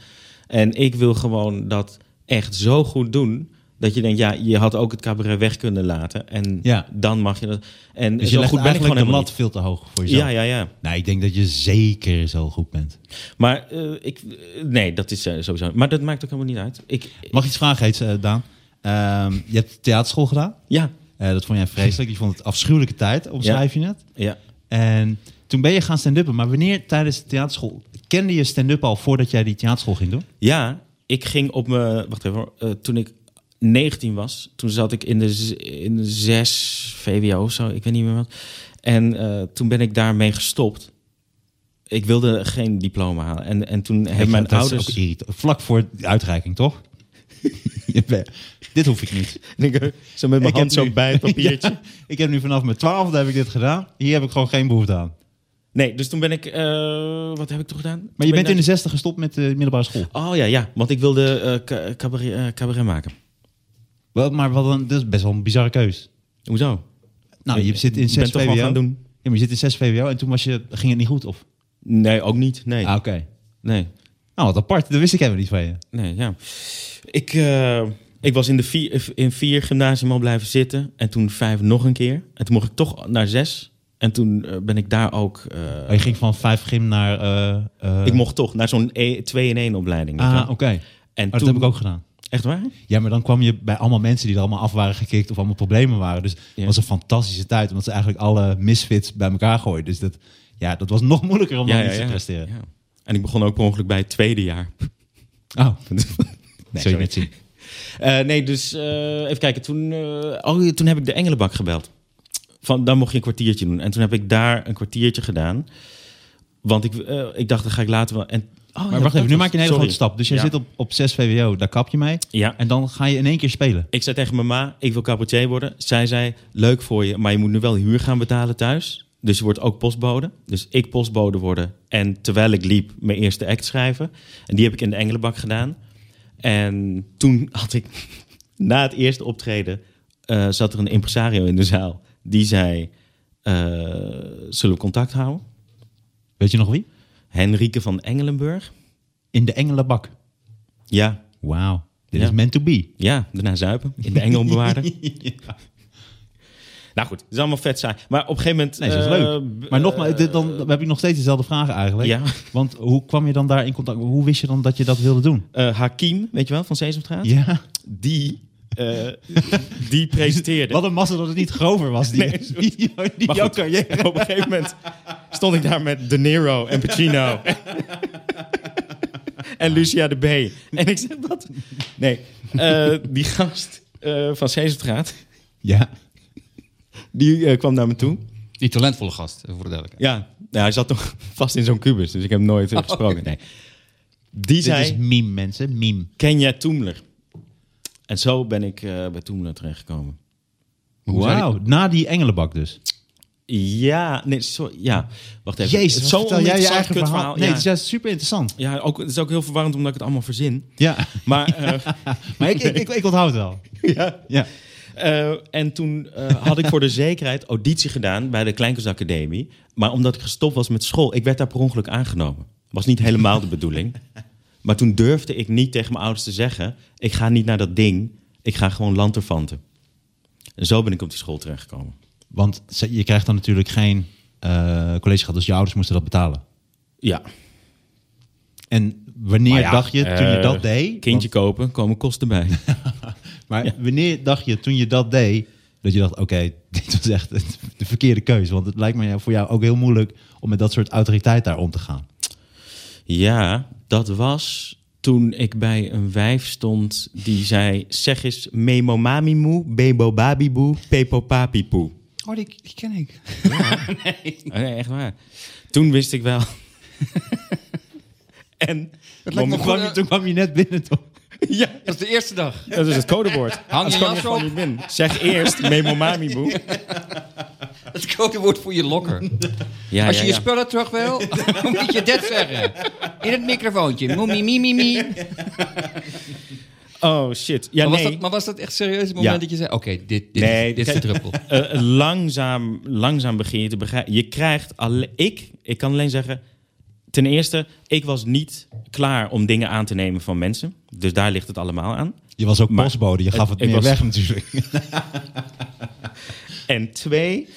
En ik wil gewoon dat echt zo goed doen... dat je denkt, ja, je had ook het cabaret weg kunnen laten. En Ja. dan mag je dat... En dus zo je legt goed de gewoon lat helemaal veel te hoog voor jezelf. Ja, ja, ja. Nou, ik denk dat je zeker zo goed bent. Maar eh, ik, eh, nee, dat is eh, sowieso. Maar dat maakt ook helemaal niet uit. Ik, Mag ik iets vragen, Heets, eh, Daan? Ehm, je hebt theaterschool gedaan. ja, dat vond jij vreselijk. Je vond het afschuwelijke tijd, omschrijf je net. ja. En toen ben je gaan stand-uppen. Maar wanneer tijdens de theaterschool... Kende je stand-up al voordat jij die theaterschool ging doen? ja, ik ging op me. Wacht even. Eh, toen ik 19 was, toen zat ik in de, in de 6 VWO of zo. Ik weet niet meer wat. En eh, toen ben ik daarmee gestopt. Ik wilde geen diploma halen. En, en toen hebben mijn ouders. ook. Vlak voor de uitreiking, toch? Dit hoef ik niet. zo met mijn Ik hand heb zo nu- bij het papiertje. Ja, ik heb nu vanaf mijn twaalfde heb ik dit gedaan. Hier heb ik gewoon geen behoefte aan. Nee, dus toen ben ik... eh, wat heb ik toen gedaan? Maar je bent in de zesde gestopt met de middelbare school. Oh ja, ja. Want ik wilde eh, ca- cabaret, eh, cabaret maken. Wel, maar wat een, dat is best wel een bizarre keus. Hoezo? Nou, je zit in Ik ben 6 toch wel VWO. gaan doen. Ja, maar je zit in 6 VWO en toen was je, ging het niet goed, of? Nee, ook niet. Nee. Ah, oké. Nee. Nou, wat apart. Dat wist ik helemaal niet van je. Nee, ja. Ik, eh, ik was in, de vier, in vier gymnasium al blijven zitten. En toen vijf nog een keer. En toen mocht ik toch naar zes. En toen eh, ben ik daar ook... Oh, je ging van 5 gym naar... eh, ik mocht toch naar zo'n 2-in-1 opleiding. weet je Ah, oké. En Oh, dat toen, heb ik ook gedaan. Echt waar? Ja, maar dan kwam je bij allemaal mensen die er allemaal af waren gekikt of allemaal problemen waren. Dus het Ja. was een fantastische tijd, omdat ze eigenlijk alle misfits bij elkaar gooiden. Dus dat, ja, dat was nog moeilijker om dan iets te presteren. Ja. En ik begon ook per ongeluk bij het tweede jaar. Oh, nee, zul je net zien. Nee, dus even kijken. Toen, oh, toen heb ik de Engelenbak gebeld. Van, dan mocht je een kwartiertje doen. En toen heb ik daar een kwartiertje gedaan. Want ik, eh, ik dacht, dan ga ik later wel... En, oh, Maar ja, wacht even, nu maak je een hele grote stap. Dus jij Ja. zit op, op 6 VWO, daar kap je mee. Ja. En dan ga je in één keer spelen. Ik zei tegen mijn ma, ik wil cabaretier worden. Zij zei, leuk voor je, maar je moet nu wel huur gaan betalen thuis. Dus je wordt ook postbode. Dus ik postbode worden. En terwijl ik liep, mijn eerste act schrijven. En die heb ik in de Engelenbak gedaan. En toen had ik, na het eerste optreden, eh, zat er een impresario in de zaal. Die zei, eh, zullen we contact houden? Weet je nog wie? Henrike van Engelenburg. In de Engelenbak. Ja, Wauw, dit Ja. is meant to be. Ja, daarna zuipen in de Engelbewaarder. Nou goed, het is allemaal vet saai. Maar op een gegeven moment... Nee, dat is eh, leuk. b- Maar nogmaals, dit- dan heb ik nog steeds dezelfde vragen eigenlijk. Ja. Want hoe kwam je dan daar in contact? Hoe wist je dan dat je dat wilde doen? eh, Hakim, weet je wel, van Sesamstraat? Ja. Die, eh, die presenteerde. Wat een massa dat het niet grover was. Die, Nee, die, die, die Maar jouw goed, carrière. op een gegeven moment stond ik daar met De Niro en Pacino. en Lucia de B. En ik zeg, wat? Nee, eh, die gast eh, van Sesamstraat, Ja. die eh, kwam naar me toe. Die talentvolle gast, voor de duidelijkheid. Ja, nou, hij zat toch vast in zo'n kubus, dus ik heb hem nooit Oh, gesproken. oké. Nee. Die Dit zei, is meme, mensen. Meme. ken jij Toemler? En zo ben ik eh, bij Toemler terechtgekomen. Wauw. Na die engelenbak dus. Ja, nee, sorry, ja. Wacht even. Jezus, Het is zo jij je eigen verhaal. Nee, ja. het is super interessant. Ja, ook, het is ook heel verwarrend omdat ik het allemaal verzin. Ja. Maar, eh, Maar ik, ik, ik, ik onthoud het wel. ja. Ja. Eh, en toen had ik voor de zekerheid auditie gedaan bij de Kleinkunstacademie. Maar omdat ik gestopt was met school, ik werd daar per ongeluk aangenomen. Was niet helemaal de bedoeling. Maar toen durfde ik niet tegen mijn ouders te zeggen... ik ga niet naar dat ding, ik ga gewoon lanterfanten. En zo ben ik op die school terechtgekomen. Want je krijgt dan natuurlijk geen eh collegegeld, dus je ouders moesten dat betalen. Ja. En wanneer ja, dacht je toen je eh, dat deed? Kindje kopen, komen kosten bij. Maar wanneer dacht je toen je dat deed, dat je dacht, oké, dit was echt de verkeerde keuze. Want het lijkt me voor jou ook heel moeilijk om met dat soort autoriteit daar om te gaan. Ja, dat was toen ik bij een wijf stond die zei... zeg eens memo mami moe, bebo pepo papi poe. Oh, die, die ken ik. Oh, nee, echt waar. Toen wist ik wel. en kwam, je, toen kwam je net binnen, toch? ja, Dat is de eerste dag. dat is het codewoord. Hang je jas op. niet. Zeg eerst memo mami boe. Het codewoord voor je lokker. Ja, Als je ja, je spullen terug wil, dan moet je dit zeggen. In het microfoontje. Moemi, mi, mi, mi. Oh shit. Ja, maar, was nee. dat, maar was dat echt serieus het moment Ja. dat je zei... Oké, dit, dit, Nee, dit is de druppel. Eh, langzaam, langzaam begin je te begrijpen. Je krijgt alleen. Ik, ik kan alleen zeggen. Ten eerste, ik was niet klaar om dingen aan te nemen van mensen. Dus daar ligt het allemaal aan. Je was ook Maar- postbode, je gaf het meer was- weg natuurlijk. En twee,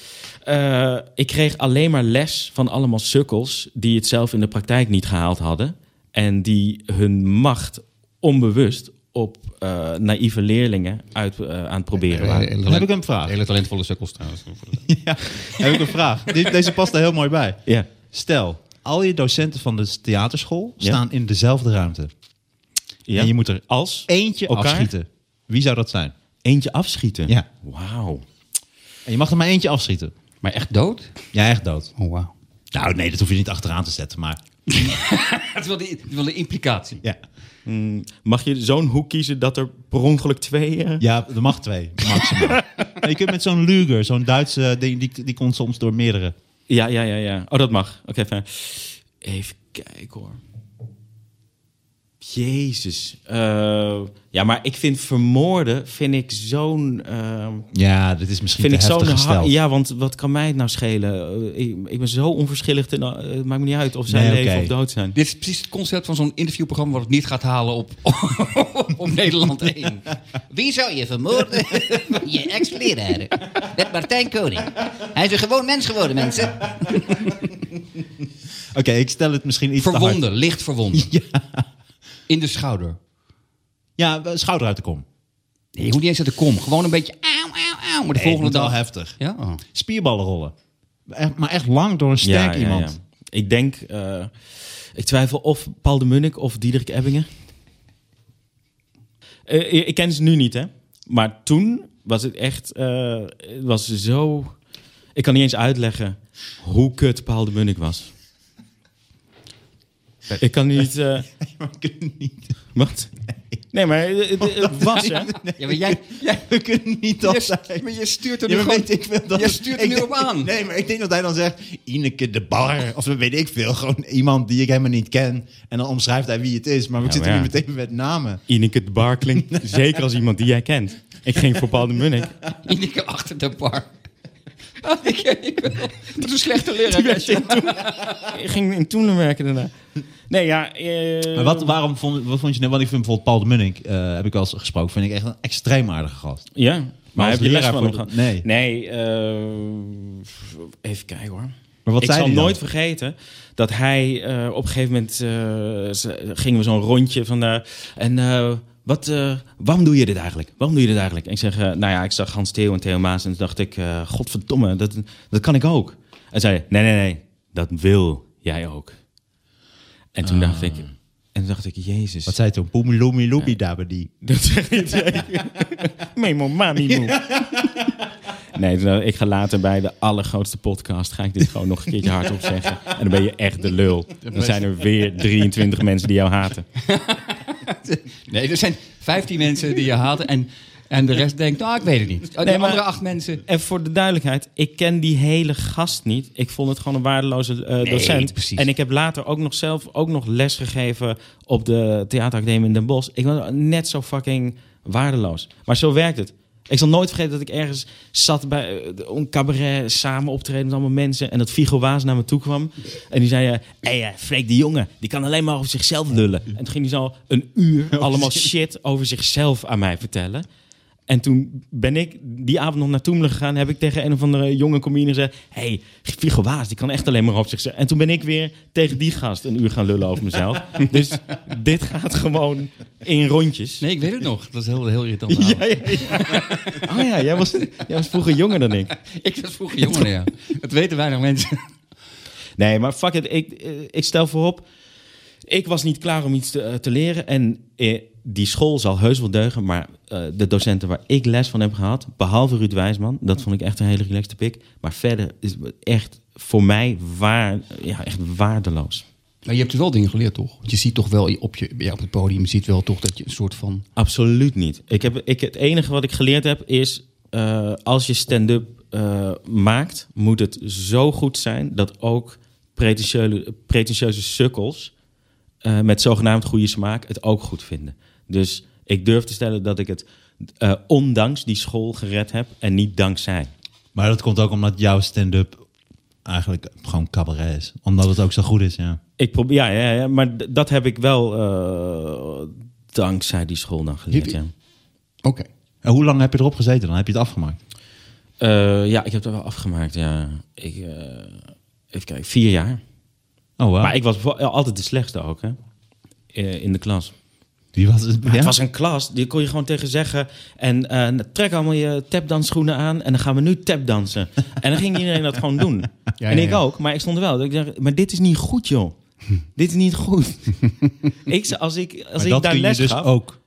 eh, ik kreeg alleen maar les van allemaal sukkels die het zelf in de praktijk niet gehaald hadden. En die hun macht onbewust op eh, naïeve leerlingen uit, eh, aan het proberen waren. Dan heb ik een vraag. Hele talentvolle sukkels trouwens. Ja, heb ik een vraag. Deze past er heel mooi bij. Ja. Stel, al je docenten van de theaterschool Ja. staan in dezelfde ruimte. ja. En je moet er als eentje Elkaar? afschieten. Wie zou dat zijn? eentje afschieten. Ja. Wauw. En je mag er maar eentje afschieten. Maar echt dood? Ja, echt dood. Oh, wauw. Nou, nee, dat hoef je niet achteraan te zetten, maar... Het is wel de, wel de implicatie. Ja, Mm, Mag je zo'n hoek kiezen dat er per ongeluk twee... eh, ja er mag twee, maximaal. Je kunt met zo'n Luger, zo'n Duitse, die, die, die kon soms door meerdere. Ja, ja, ja, ja. Oh, dat mag. Oké, fijn. Even kijken hoor. Jezus. Eh, ja, maar ik vind vermoorden vind ik zo'n. ehm, Ja, dit is misschien vind te ik zo'n. Ja, want wat kan mij het nou schelen? Eh, ik, ik ben zo onverschillig. Ten, eh, het maakt me niet uit of zij Nee, leven of dood zijn. Dit is precies het concept van zo'n interviewprogramma wat het niet gaat halen op, op Nederland 1. Wie zou je vermoorden? je ex-leraar. Met Martijn Koning. Hij is een gewoon mens geworden, mensen. Oké, ik stel het misschien iets te hard. Verwonden, licht verwonden. In de schouder. Ja, schouder uit de kom. Nee, je moet niet eens uit de kom. Gewoon een beetje auw, auw, auw. Maar de Nee, volgende het moet wel dag... heftig. Ja? Oh. Spierballen rollen. Echt, maar echt lang door een sterk Ja, iemand. ja. Ik denk, eh, ik twijfel of Paul de Munnik of Diederik Ebbingen. Eh, ik ken ze nu niet, hè. Maar toen was het echt, eh, het was zo... Ik kan niet eens uitleggen hoe kut Paul de Munnik was. Ik kan niet... eh, Maar we kunnen niet. wat? Nee, maar het, het- het was, hè. Ja, maar jij... jij We kunnen niet je, altijd. maar je stuurt er nu gewoon... weet ik veel dat je stuurt er nu denk- op aan. Nee, maar ik denk dat hij dan zegt... Ineke de Bar. Of weet ik veel. Gewoon iemand die ik helemaal niet ken. En dan omschrijft hij wie het is. Maar we Ja, zitten maar nu meteen met namen. Ineke de Bar klinkt zeker als iemand die jij kent. Ik ging voor Paul de Munnik. Ineke achter de bar. Ik. Dat is een slechte leraar. Ik ging in Toenen werken daarna. Nee, ja... Maar wat, waarom vond, wat vond je nou? Want ik vind bijvoorbeeld Paul de Munnik... eh, heb ik wel eens gesproken. Vind ik echt een extreem aardige gast. Ja, maar, heb je leraar van hem gehad? nee. Nee, eh, even kijken hoor. Maar wat ik zal nooit vergeten dat hij eh, op een gegeven moment gingen we zo'n rondje van en wat, waarom doe je dit eigenlijk? Waarom doe je dit eigenlijk? En ik zeg, nou ja, ik zag Hans Theo en Theo Maas en toen dacht ik, eh, godverdomme, dat, dat kan ik ook. En zei, nee, nee, nee, dat wil jij ook. En toen dacht ik, en toen dacht ik, jezus. Ah. Wat zei toen? Poemeloemi loebi dabadi. Dat zeg niet. Memo, mami, moe. Nee, ik ga later bij de allergrootste podcast... ga ik dit gewoon nog een keertje hardop zeggen. En dan ben je echt de lul. Dan zijn er weer 23 mensen die jou haten. Nee, er zijn 15 mensen die je haten en, en de rest denkt, nou, ik weet het niet. Oh, de Nee, maar- andere acht mensen... En voor de duidelijkheid, ik ken die hele gast niet. Ik vond het gewoon een waardeloze eh, docent. precies. En ik heb later ook nog zelf ook nog les gegeven op de theateracademie in Den Bosch. Ik was net zo fucking waardeloos. Maar zo werkt het. Ik zal nooit vergeten dat ik ergens zat bij eh, een cabaret samen optreden met allemaal mensen. En dat Figo Waas naar me toe kwam. En die zei, hé, hey, eh, Freek de Jonge, die kan alleen maar over zichzelf lullen. En toen ging hij zo een uur allemaal shit over zichzelf aan mij vertellen. En toen ben ik die avond nog naar Toemelen gegaan. Heb ik tegen een of andere jonge comedian gezegd... hey, Figo Waas, die kan echt alleen maar op zichzelf. En toen ben ik weer tegen die gast een uur gaan lullen over mezelf. dus dit gaat gewoon in rondjes. Nee, ik weet het nog. Dat was heel, heel irritant. Ja, ja, ja. Oh ja, jij was, jij was vroeger jonger dan ik. Ik was vroeger jonger, ja. Het weten weinig mensen. Nee, maar fuck it. Ik, eh, ik stel voorop... Ik was niet klaar om iets te, eh, te leren. En eh, die school zal heus wel deugen. Maar eh, de docenten waar ik les van heb gehad... behalve Ruud Wijsman... dat vond ik echt een hele relaxte pik. Maar verder is het echt voor mij waar, ja, echt waardeloos. Maar je hebt wel dingen geleerd, toch? Want je ziet toch wel op, je, ja, op het podium, je ziet wel toch dat je een soort van... Absoluut niet. Ik heb, ik, het enige wat ik geleerd heb is... eh, als je stand-up maakt... moet het zo goed zijn... dat ook pretentieuze, pretentieuze sukkels... eh, met zogenaamd goede smaak het ook goed vinden. Dus ik durf te stellen dat ik het... eh, ondanks die school gered heb... en niet dankzij. Maar dat komt ook omdat jouw stand-up eigenlijk gewoon cabaret is. Omdat het ook zo goed is, ja. Ik probeer, ja, ja, ja, maar dat heb ik wel eh, dankzij die school dan geleerd. Ja. Oké. En hoe lang heb je erop gezeten dan? Heb je het afgemaakt? Ja, ik heb het wel afgemaakt. Ja. Ik, even kijken, vier jaar. Oh, wow. Maar ik was altijd de slechtste ook, hè? Eh, in de klas. Die was het, Maar ja? Het was een klas, die kon je gewoon tegen zeggen. En eh, trek allemaal je tapdansschoenen aan en dan gaan we nu tapdansen. en dan ging iedereen dat gewoon doen. Ja, en ik ja. ook, maar ik stond er wel. Ik dacht, maar dit is niet goed, joh. dit is niet goed. ik, als ik, als Maar ik dat daar kun je les dus gaf, ook.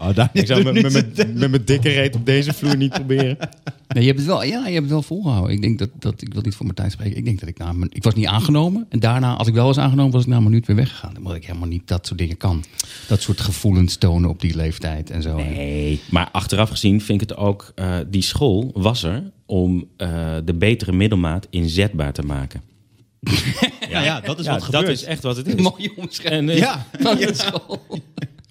Oh, daar Ik zou met, met, met, mijn dikke reet op deze vloer niet proberen. Nee, je hebt het wel, ja, je hebt het wel volgehouden. Ik denk dat, dat ik wil niet voor Martijn spreken. Ik denk dat ik na mijn, ik was niet aangenomen. En daarna, als ik wel was aangenomen, was ik na een minuut weer weggegaan. Omdat ik helemaal niet dat soort dingen kan. Dat soort gevoelens tonen op die leeftijd en zo. Nee, maar achteraf gezien vind ik het ook... eh, die school was er om eh, de betere middelmaat inzetbaar te maken. Ja, ja, dat is Ja, wat gebeurt. dat is echt wat het is. Mooie omschrijving. En, eh, ja, van de school.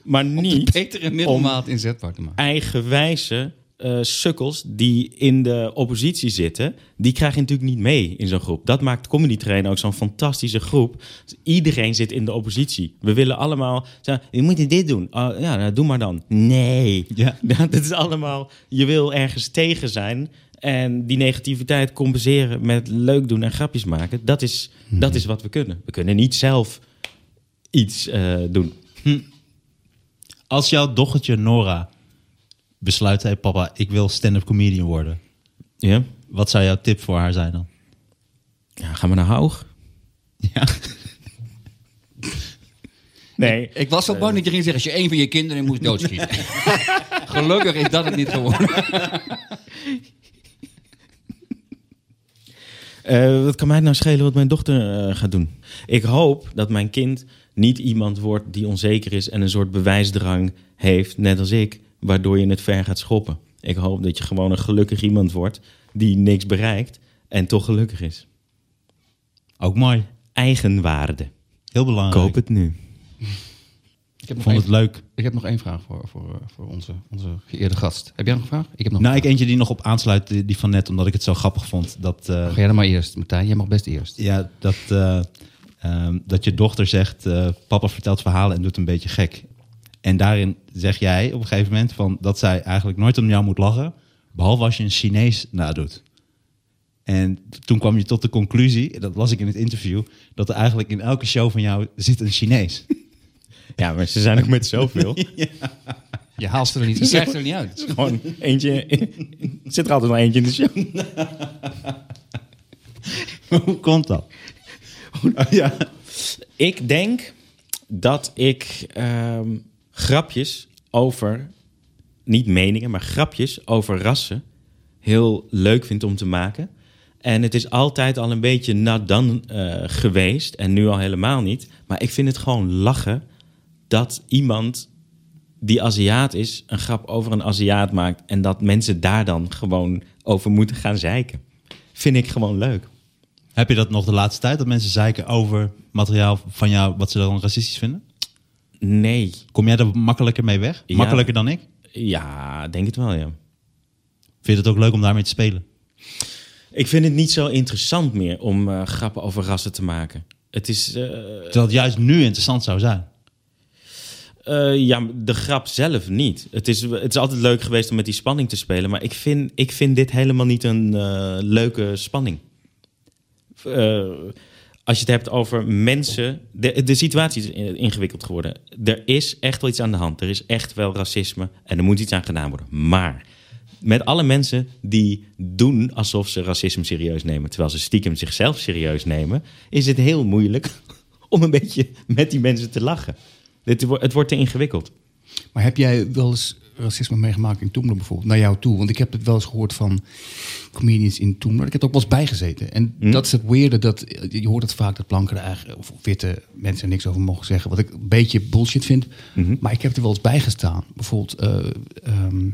Maar Niet betere middelmaat inzetbaar te maken. eigenwijze eh, sukkels die in de oppositie zitten, die krijg je natuurlijk niet mee in zo'n groep. Dat maakt Comedy Train ook zo'n fantastische groep. Iedereen zit in de oppositie. We willen allemaal je moet dit doen. Oh, ja, nou, doe maar dan. Nee. Ja. Dat is allemaal, je wil ergens tegen zijn en die negativiteit compenseren met leuk doen en grapjes maken. Dat is, dat is wat we kunnen. We kunnen niet zelf iets eh, doen. Als jouw dochtertje Nora besluit, hey papa, ik wil stand-up comedian worden. Ja? Wat zou jouw tip voor haar zijn dan? Ja, gaan we naar Haug? Ja. Nee. Ik was zo bang dat je ging zeggen, als je een van je kinderen moest doodschieten. Gelukkig is dat het niet geworden. Eh, wat kan mij nou schelen wat mijn dochter eh, gaat doen? Ik hoop dat mijn kind niet iemand wordt die onzeker is en een soort bewijsdrang heeft, net als ik, waardoor je het ver gaat schoppen. Ik hoop dat je gewoon een gelukkig iemand wordt die niks bereikt en toch gelukkig is. Ook mooi. Eigenwaarde. Heel belangrijk. Koop het nu. Ik heb nog, vond het één, leuk. ik heb nog één vraag voor, voor, eh, voor onze, onze geëerde gast. Heb jij nog een vraag? Ik heb nog Nou, ik eentje die nog op aansluit, die die van net, omdat ik het zo grappig vond. Dat, eh. Ga jij dan maar eerst, Martijn. Jij mag best eerst. ja, dat, eh, ehm, dat je dochter zegt, eh, papa vertelt verhalen en doet een beetje gek. En daarin zeg jij op een gegeven moment van, dat zij eigenlijk nooit om jou moet lachen, behalve als je een Chinees nadoet. En toen kwam je tot de conclusie, dat las ik in het interview, dat er eigenlijk in elke show van jou zit een Chinees. Ja, maar ze zijn ook met zoveel. Je haalt ze er niet, je krijgt ze er niet uit. Gewoon eentje. zit er altijd nog eentje in de show. Hoe komt dat? Ja. Ik denk dat ik ehm, grapjes over, niet meningen, maar grapjes over rassen heel leuk vind om te maken. En het is altijd al een beetje not done eh, geweest en nu al helemaal niet. Maar ik vind het gewoon lachen dat iemand die Aziat is een grap over een Aziat maakt en dat mensen daar dan gewoon over moeten gaan zeiken. Vind ik gewoon leuk. Heb je dat nog de laatste tijd, dat mensen zeiken over materiaal van jou, wat ze dan racistisch vinden? Nee. Kom jij er makkelijker mee weg? Ja. Makkelijker dan ik? Ja, denk het wel, ja. Vind je het ook leuk om daarmee te spelen? Ik vind het niet zo interessant meer om eh, grappen over rassen te maken. Het is, eh, Terwijl het juist nu interessant zou zijn. eh, ja, de grap zelf niet. Het is, het is altijd leuk geweest om met die spanning te spelen, maar ik vind, ik vind dit helemaal niet een leuke spanning. Eh, als je het hebt over mensen. De, de situatie is in- ingewikkeld geworden. Er is echt wel iets aan de hand. Er is echt wel racisme en er moet iets aan gedaan worden. Maar met alle mensen die doen alsof ze racisme serieus nemen, terwijl ze stiekem zichzelf serieus nemen, is het heel moeilijk om een beetje met die mensen te lachen. Het wordt te ingewikkeld. Maar heb jij wel eens racisme meegemaakt in Toemler bijvoorbeeld? Naar jou toe? Want ik heb het wel eens gehoord van comedians in Toemler. Ik heb er ook wel eens bijgezeten. En dat is het weirde. Dat, je hoort het vaak dat blanke er eigenlijk, of witte mensen er niks over mogen zeggen. Wat ik een beetje bullshit vind. Maar ik heb er wel eens bijgestaan. Bijvoorbeeld... eh, ehm,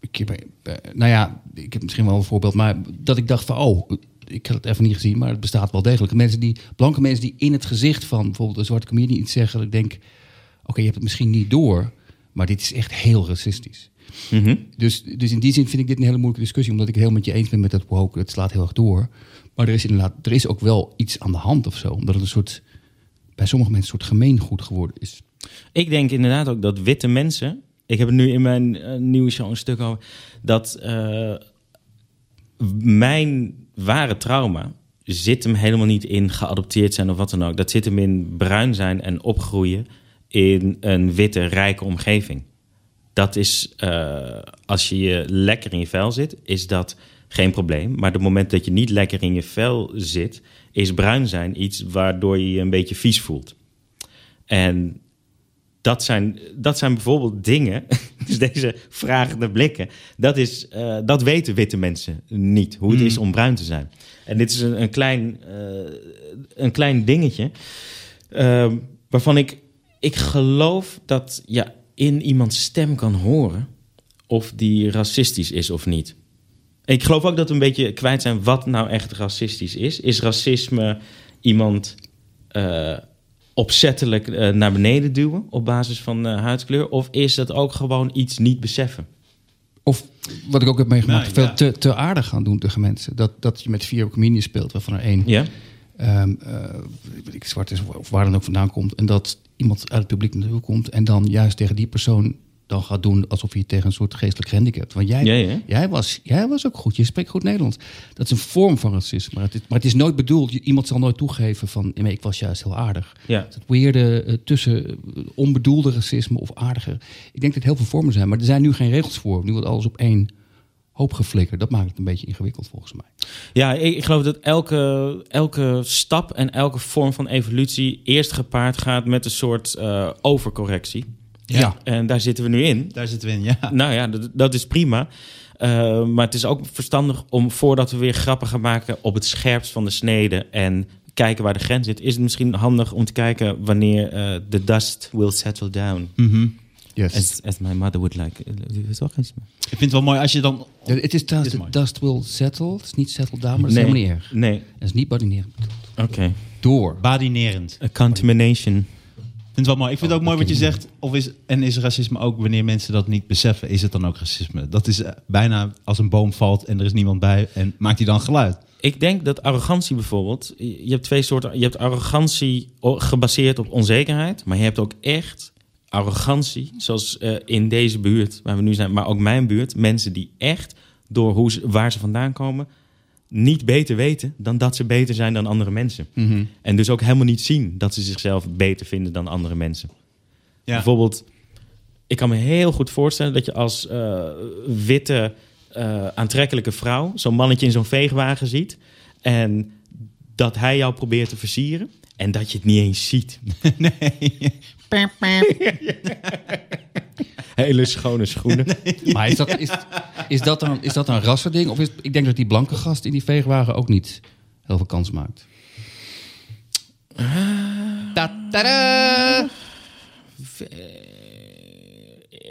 ik heb, eh, nou ja, ik heb misschien wel een voorbeeld. Maar dat ik dacht van... Oh, ik had het even niet gezien, maar het bestaat wel degelijk. Mensen die, blanke mensen die in het gezicht van bijvoorbeeld een zwarte comedian iets zeggen. Dat ik denk, oké, je hebt het misschien niet door, maar dit is echt heel racistisch. Dus, dus in die zin vind ik dit een hele moeilijke discussie, omdat ik het heel met je eens ben met dat woke. Het slaat heel erg door. Maar er is inderdaad, er is ook wel iets aan de hand of zo. Omdat het een soort, bij sommige mensen een soort gemeengoed geworden is. Ik denk inderdaad ook dat witte mensen. Ik heb het nu in mijn eh, nieuwe show een stuk over. Dat eh, mijn ware trauma zit hem helemaal niet in geadopteerd zijn of wat dan ook. Dat zit hem in bruin zijn en opgroeien in een witte, rijke omgeving. Dat is, eh, als je je lekker in je vel zit, is dat geen probleem. Maar het moment dat je niet lekker in je vel zit, is bruin zijn iets waardoor je je een beetje vies voelt. En dat zijn, dat zijn bijvoorbeeld dingen, dus deze vragende blikken, dat, is, eh, dat weten witte mensen niet, hoe het is om bruin te zijn. En dit is een, een, klein, eh, een klein dingetje, eh, waarvan ik, ik geloof dat je in iemands stem kan horen of die racistisch is of niet. Ik geloof ook dat we een beetje kwijt zijn wat nou echt racistisch is. Is racisme iemand eh, opzettelijk eh, naar beneden duwen op basis van eh, huidskleur? Of is dat ook gewoon iets niet beseffen? Of wat ik ook heb meegemaakt, Nou, veel ja. te, te aardig gaan doen tegen mensen. Dat, dat je met vier comedians speelt, waarvan er één Ja? Ehm, eh, ik, zwart is of waar dan ook vandaan komt. En dat iemand uit het publiek naartoe komt en dan juist tegen die persoon dan gaat doen alsof je tegen een soort geestelijk handicap. Want jij. Jij, was, jij was ook goed, je spreekt goed Nederlands. Dat is een vorm van racisme. Maar het is, maar het is nooit bedoeld, iemand zal nooit toegeven van "Ja, maar ik was juist heel aardig. Ja. Het weerde eh, tussen eh, onbedoelde racisme of aardige. Ik denk dat heel veel vormen zijn, maar er zijn nu geen regels voor. Nu wordt alles op één hoop geflikkerd. Dat maakt het een beetje ingewikkeld volgens mij. Ja, ik, ik geloof dat elke, elke stap en elke vorm van evolutie eerst gepaard gaat met een soort eh, overcorrectie. Ja. En daar zitten we nu in. Daar zitten we in, ja. Nou ja, dat, dat is prima. Eh, maar het is ook verstandig om voordat we weer grappen gaan maken op het scherpst van de snede en kijken waar de grens zit, is het misschien handig om te kijken wanneer eh, the dust will settle down. Yes. As, as my mother would like. Eens? Ik vind het wel mooi als je dan... Ja, het is trouwens, Is de dust will settle. Het is niet settle down, maar dat is helemaal niet erg. Nee, Dat is niet badinerend. oké. Door. Badinerend. A contamination. Ik vind het wel mooi. Ik vind het ook mooi wat je zegt. Of is, en is racisme ook wanneer mensen dat niet beseffen, is het dan ook racisme? Dat is eh, bijna als een boom valt en er is niemand bij en maakt hij dan geluid. Ik denk dat arrogantie bijvoorbeeld. Je hebt twee soorten. Je hebt arrogantie gebaseerd op onzekerheid. Maar je hebt ook echt arrogantie. Zoals eh, in deze buurt waar we nu zijn. Maar ook mijn buurt. Mensen die echt door hoe ze, waar ze vandaan komen. niet beter weten dan dat ze beter zijn dan andere mensen. En dus ook helemaal niet zien dat ze zichzelf beter vinden dan andere mensen. Ja. Bijvoorbeeld, ik kan me heel goed voorstellen dat je als eh, witte, eh, aantrekkelijke vrouw zo'n mannetje in zo'n veegwagen ziet. En dat hij jou probeert te versieren. En dat je het niet eens ziet. Hele schone schoenen. Maar is dat, is, is, dat dan, is dat dan een rassending? Of is, ik denk dat die blanke gast in die veegwagen ook niet heel veel kans maakt. Ta-tada!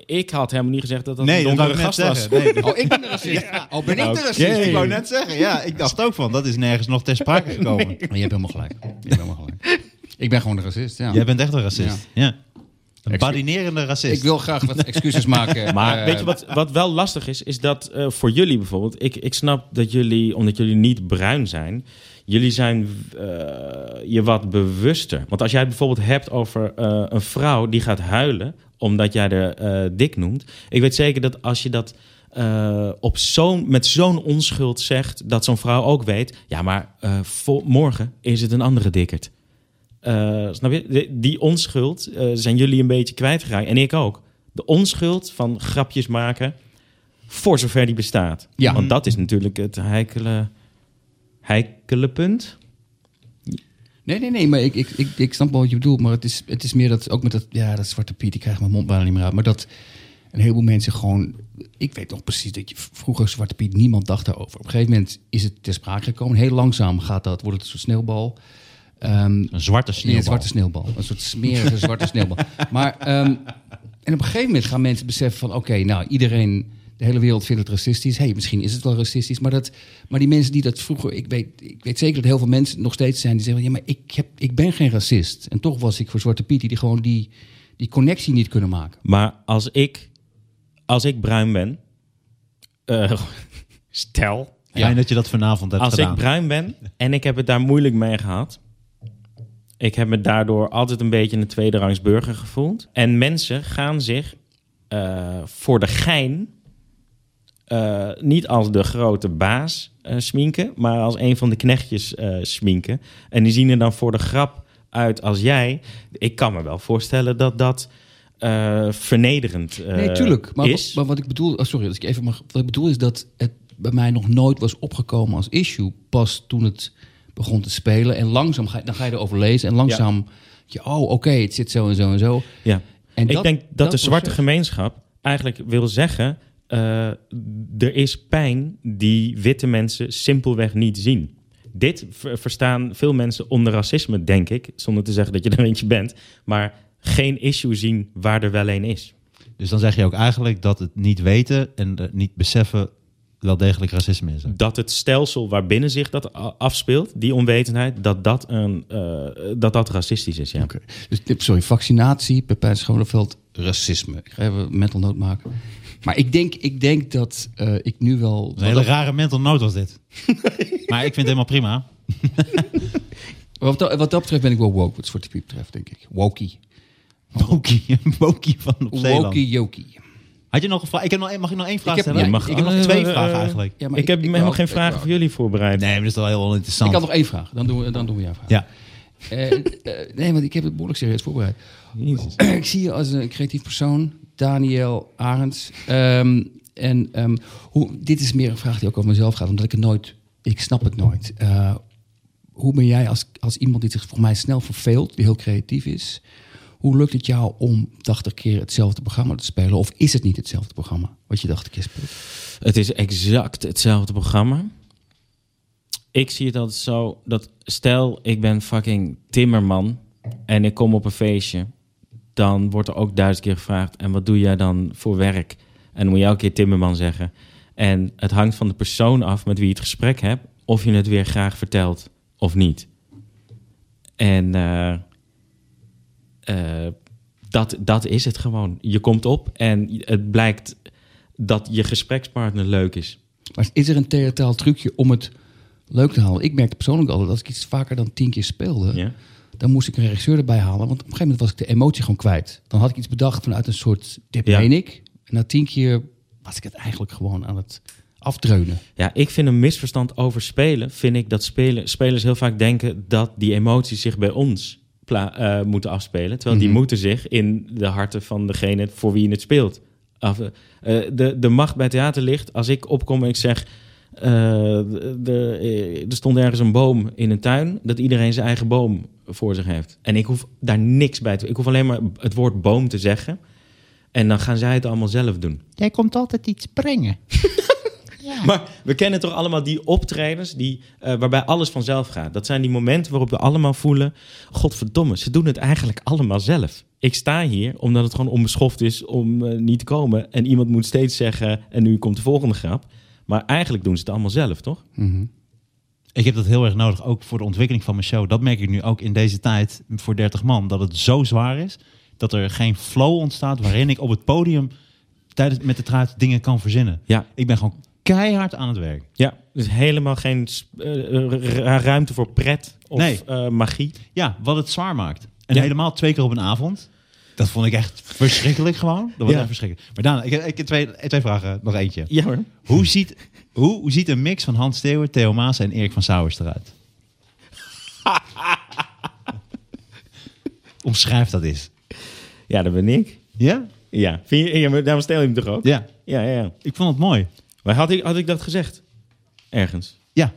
Ik had helemaal niet gezegd dat dat Nee, een donkere gast was. Nee, Oh, ik ben de racist. Oh, ben ik de racist? Oké. Ik wou net zeggen, ja, ik dacht ook van, dat is nergens nog ter sprake gekomen. Maar je hebt helemaal gelijk. Je hebt helemaal gelijk. Ik ben gewoon de racist, ja. Jij bent echt een racist. Ja. Een Excu- badinerende racist. Ik wil graag wat excuses maken. Maar Eh, weet je wat, wat wel lastig is? Is dat eh, voor jullie bijvoorbeeld... Ik, ik snap dat jullie, omdat jullie niet bruin zijn... Jullie zijn eh, je wat bewuster. Want als jij het bijvoorbeeld hebt over eh, een vrouw die gaat huilen... omdat jij er eh, dik noemt. Ik weet zeker dat als je dat eh, op zo'n, met zo'n onschuld zegt... dat zo'n vrouw ook weet... ja, maar eh, voor, morgen is het een andere dikkerd. Eh, snap je? De- die onschuld eh, zijn jullie een beetje kwijtgeraakt. En ik ook. De onschuld van grapjes maken, voor zover die bestaat. Ja. Want dat is natuurlijk het heikele, heikele punt. Nee, nee, nee, maar ik, ik, ik, ik snap wel wat je bedoelt. Maar het is, het is meer dat, ook met dat, ja, dat Zwarte Piet, ik krijg mijn mond bijna niet meer uit. Maar dat een heleboel mensen gewoon, ik weet nog precies dat je vroeger Zwarte Piet, niemand dacht daarover. Op een gegeven moment is het ter sprake gekomen. Heel langzaam gaat dat, wordt het een soort sneeuwbal. Ehm, Een zwarte Nee, sneeuwbal. een zwarte sneeuwbal. Een soort smerige zwarte sneeuwbal. Maar, ehm, en op een gegeven moment gaan mensen beseffen van... oké, nou, iedereen, de hele wereld vindt het racistisch. hey, misschien is het wel racistisch. Maar, dat, maar die mensen die dat vroeger... Ik weet, ik weet zeker dat heel veel mensen nog steeds zijn die zeggen... ja, maar ik, heb, ik ben geen racist. En toch was ik voor Zwarte Piet die gewoon die, die connectie niet kunnen maken. Maar als ik, als ik bruin ben, eh, stel, Fijn dat je dat vanavond hebt als gedaan. ik bruin ben en ik heb het daar moeilijk mee gehad. Ik heb me daardoor altijd een beetje een tweede rangs burger gevoeld. En mensen gaan zich eh, voor de gein eh, niet als de grote baas eh, sminken, maar als een van de knechtjes sminken. En die zien er dan voor de grap uit als jij. Ik kan me wel voorstellen dat dat vernederend Nee, tuurlijk. Maar, is. maar wat ik bedoel... Oh, sorry, als ik even mag... Wat ik bedoel is dat het bij mij nog nooit was opgekomen als issue. Pas toen het begon te spelen. En langzaam ga je, dan ga je erover lezen. En langzaam... Je, oh, oké, het zit zo en zo en zo. Ja. En ik dat- denk dat, dat de zwarte proces- gemeenschap eigenlijk wil zeggen... eh, er is pijn die witte mensen simpelweg niet zien. Dit ver- verstaan veel mensen onder racisme, denk ik. Zonder te zeggen dat je er eentje bent. Maar geen issue zien waar er wel een is. Dus dan zeg je ook eigenlijk dat het niet weten en niet beseffen wel degelijk racisme is. dat het stelsel waarbinnen zich dat afspeelt, die onwetendheid, dat dat, een, eh, dat, dat racistisch is. Ja. Oké. Dus tip, sorry, vaccinatie, Pepijn Schoneveld, racisme. Ik ga even een mental note maken. Maar ik denk, ik denk dat eh, ik nu wel... Een hele rare mental note was dit. maar ik vind het helemaal prima. Wat, dat- wat dat betreft ben ik wel woke, wat Zwarte Piet betreft, denk ik. Wokie. Boki, Boki van op Zeeland. Wokie jokie. Had je nog een vraag? Ik heb nog, één- mag ik nog één vraag Ik heb- stellen? ja, ik, mag- heb nog eh, twee eh, vragen eigenlijk. Ja, maar ik heb ik helemaal geen vragen voor jullie voorbereid. Nee, maar dat is wel heel interessant. Ik had nog één vraag, dan doen we, dan doen we jouw vraag. Ja. Eh, eh, nee, want ik heb het behoorlijk serieus voorbereid. Jezus. ik zie je als een creatief persoon, Daniel Arends. Ehm, en ehm, hoe, dit is meer een vraag die ook over mezelf gaat, omdat ik het nooit, ik snap het nooit. Eh, hoe ben jij als, als iemand die zich voor mij snel verveelt, die heel creatief is, hoe lukt het jou om 80 keer hetzelfde programma te spelen? Of is het niet hetzelfde programma wat je 80 keer speelt? Het is exact hetzelfde programma. Ik zie het altijd zo dat stel ik ben fucking timmerman en ik kom op een feestje, dan wordt er ook duizend keer gevraagd en wat doe jij dan voor werk? En dan moet je elke keer timmerman zeggen. En het hangt van de persoon af met wie je het gesprek hebt, of je het weer graag vertelt of niet. En eh, dat, dat is het gewoon. Je komt op en het blijkt dat je gesprekspartner leuk is. Maar is er een theatraal trucje om het leuk te houden? Ik merkte persoonlijk altijd, als ik iets vaker dan tien keer speelde, Ja? dan moest ik een regisseur erbij halen. Want op een gegeven moment was ik de emotie gewoon kwijt. Dan had ik iets bedacht vanuit een soort, dit Ja. meen ik. En na tien keer was ik het eigenlijk gewoon aan het afdreunen. ja, ik vind een misverstand over spelen. Vind ik dat spelen, spelers heel vaak denken dat die emoties zich bij ons pla- eh, moeten afspelen. Terwijl die moeten zich in de harten van degene voor wie je het speelt. Af, eh, de, de macht bij theater ligt als ik opkom en ik zeg. eh, eh, er stond ergens een boom in een tuin, dat iedereen zijn eigen boom voor zich heeft. En ik hoef daar niks bij te Ik hoef alleen maar het woord boom te zeggen. En dan gaan zij het allemaal zelf doen. Jij komt altijd iets brengen. Maar we kennen toch allemaal die optredens die, eh, waarbij alles vanzelf gaat. Dat zijn die momenten waarop we allemaal voelen... Godverdomme, ze doen het eigenlijk allemaal zelf. Ik sta hier omdat het gewoon onbeschoft is om eh, niet te komen. En iemand moet steeds zeggen, en nu komt de volgende grap. Maar eigenlijk doen ze het allemaal zelf, toch? Ik heb dat heel erg nodig, ook voor de ontwikkeling van mijn show. Dat merk ik nu ook in deze tijd voor 30 man. Dat het zo zwaar is dat er geen flow ontstaat waarin ik op het podium tijdens met de truit dingen kan verzinnen. Ja. Ik ben gewoon keihard aan het werk. Ja, dus helemaal geen eh, eh, ruimte voor pret of Nee. eh, magie. Ja, wat het zwaar maakt. En Ja. helemaal twee keer op een avond. Dat vond ik echt verschrikkelijk gewoon. Dat was Ja. echt verschrikkelijk. Maar Daan, ik, ik heb twee, twee vragen. Nog eentje. Ja hoor. Hoe ziet, hoe, hoe ziet een mix van Hans Steeuwen, Theo Maas en Erik van Sauers eruit? Omschrijf dat eens. Ja, dat ben ik. Ja? Ja, Vind je, ja daarom stel je hem toch ook? Ja. Ja, ja, ja. Ik vond het mooi. Maar had ik, had ik dat gezegd? Ergens? Ja.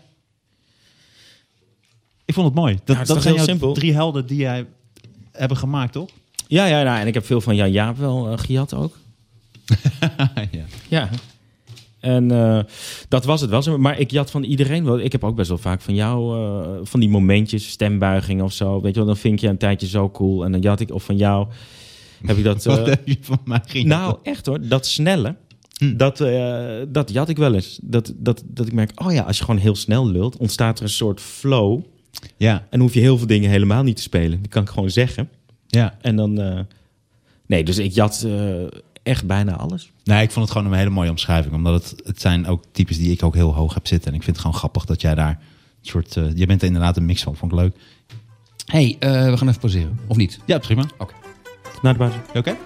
Ik vond het mooi. Dat, zijn heel jouw simpel? drie helden die jij hebben gemaakt, toch? Ja, ja, nou, en ik heb veel van Jan Jaap wel eh, gejat ook. ja. Ja. En eh, dat was het wel. Maar ik jat van iedereen wel. Ik heb ook best wel vaak van jou, eh, van die momentjes, stembuiging of zo. Weet je wel, dan vind je een tijdje zo cool. En dan jat ik, of van jou, heb ik dat... Wat heb je van mij nou, echt hoor. Dat snelle, dat, eh, dat jat ik wel eens. Dat, dat, dat ik merk, oh ja, als je gewoon heel snel lult, ontstaat er een soort flow. Ja, En hoef je heel veel dingen helemaal niet te spelen. Die kan ik gewoon zeggen. ja. En dan... eh, nee, dus ik jat eh, echt bijna alles. Nee, ik vond het gewoon een hele mooie omschrijving. Omdat het, het zijn ook types die ik ook heel hoog heb zitten. En ik vind het gewoon grappig dat jij daar een soort... eh, je bent er inderdaad een mix van. Vond ik leuk. hey, eh, we gaan even pauzeren. Of niet? Ja, prima. Oké. Naar de basis. Oké.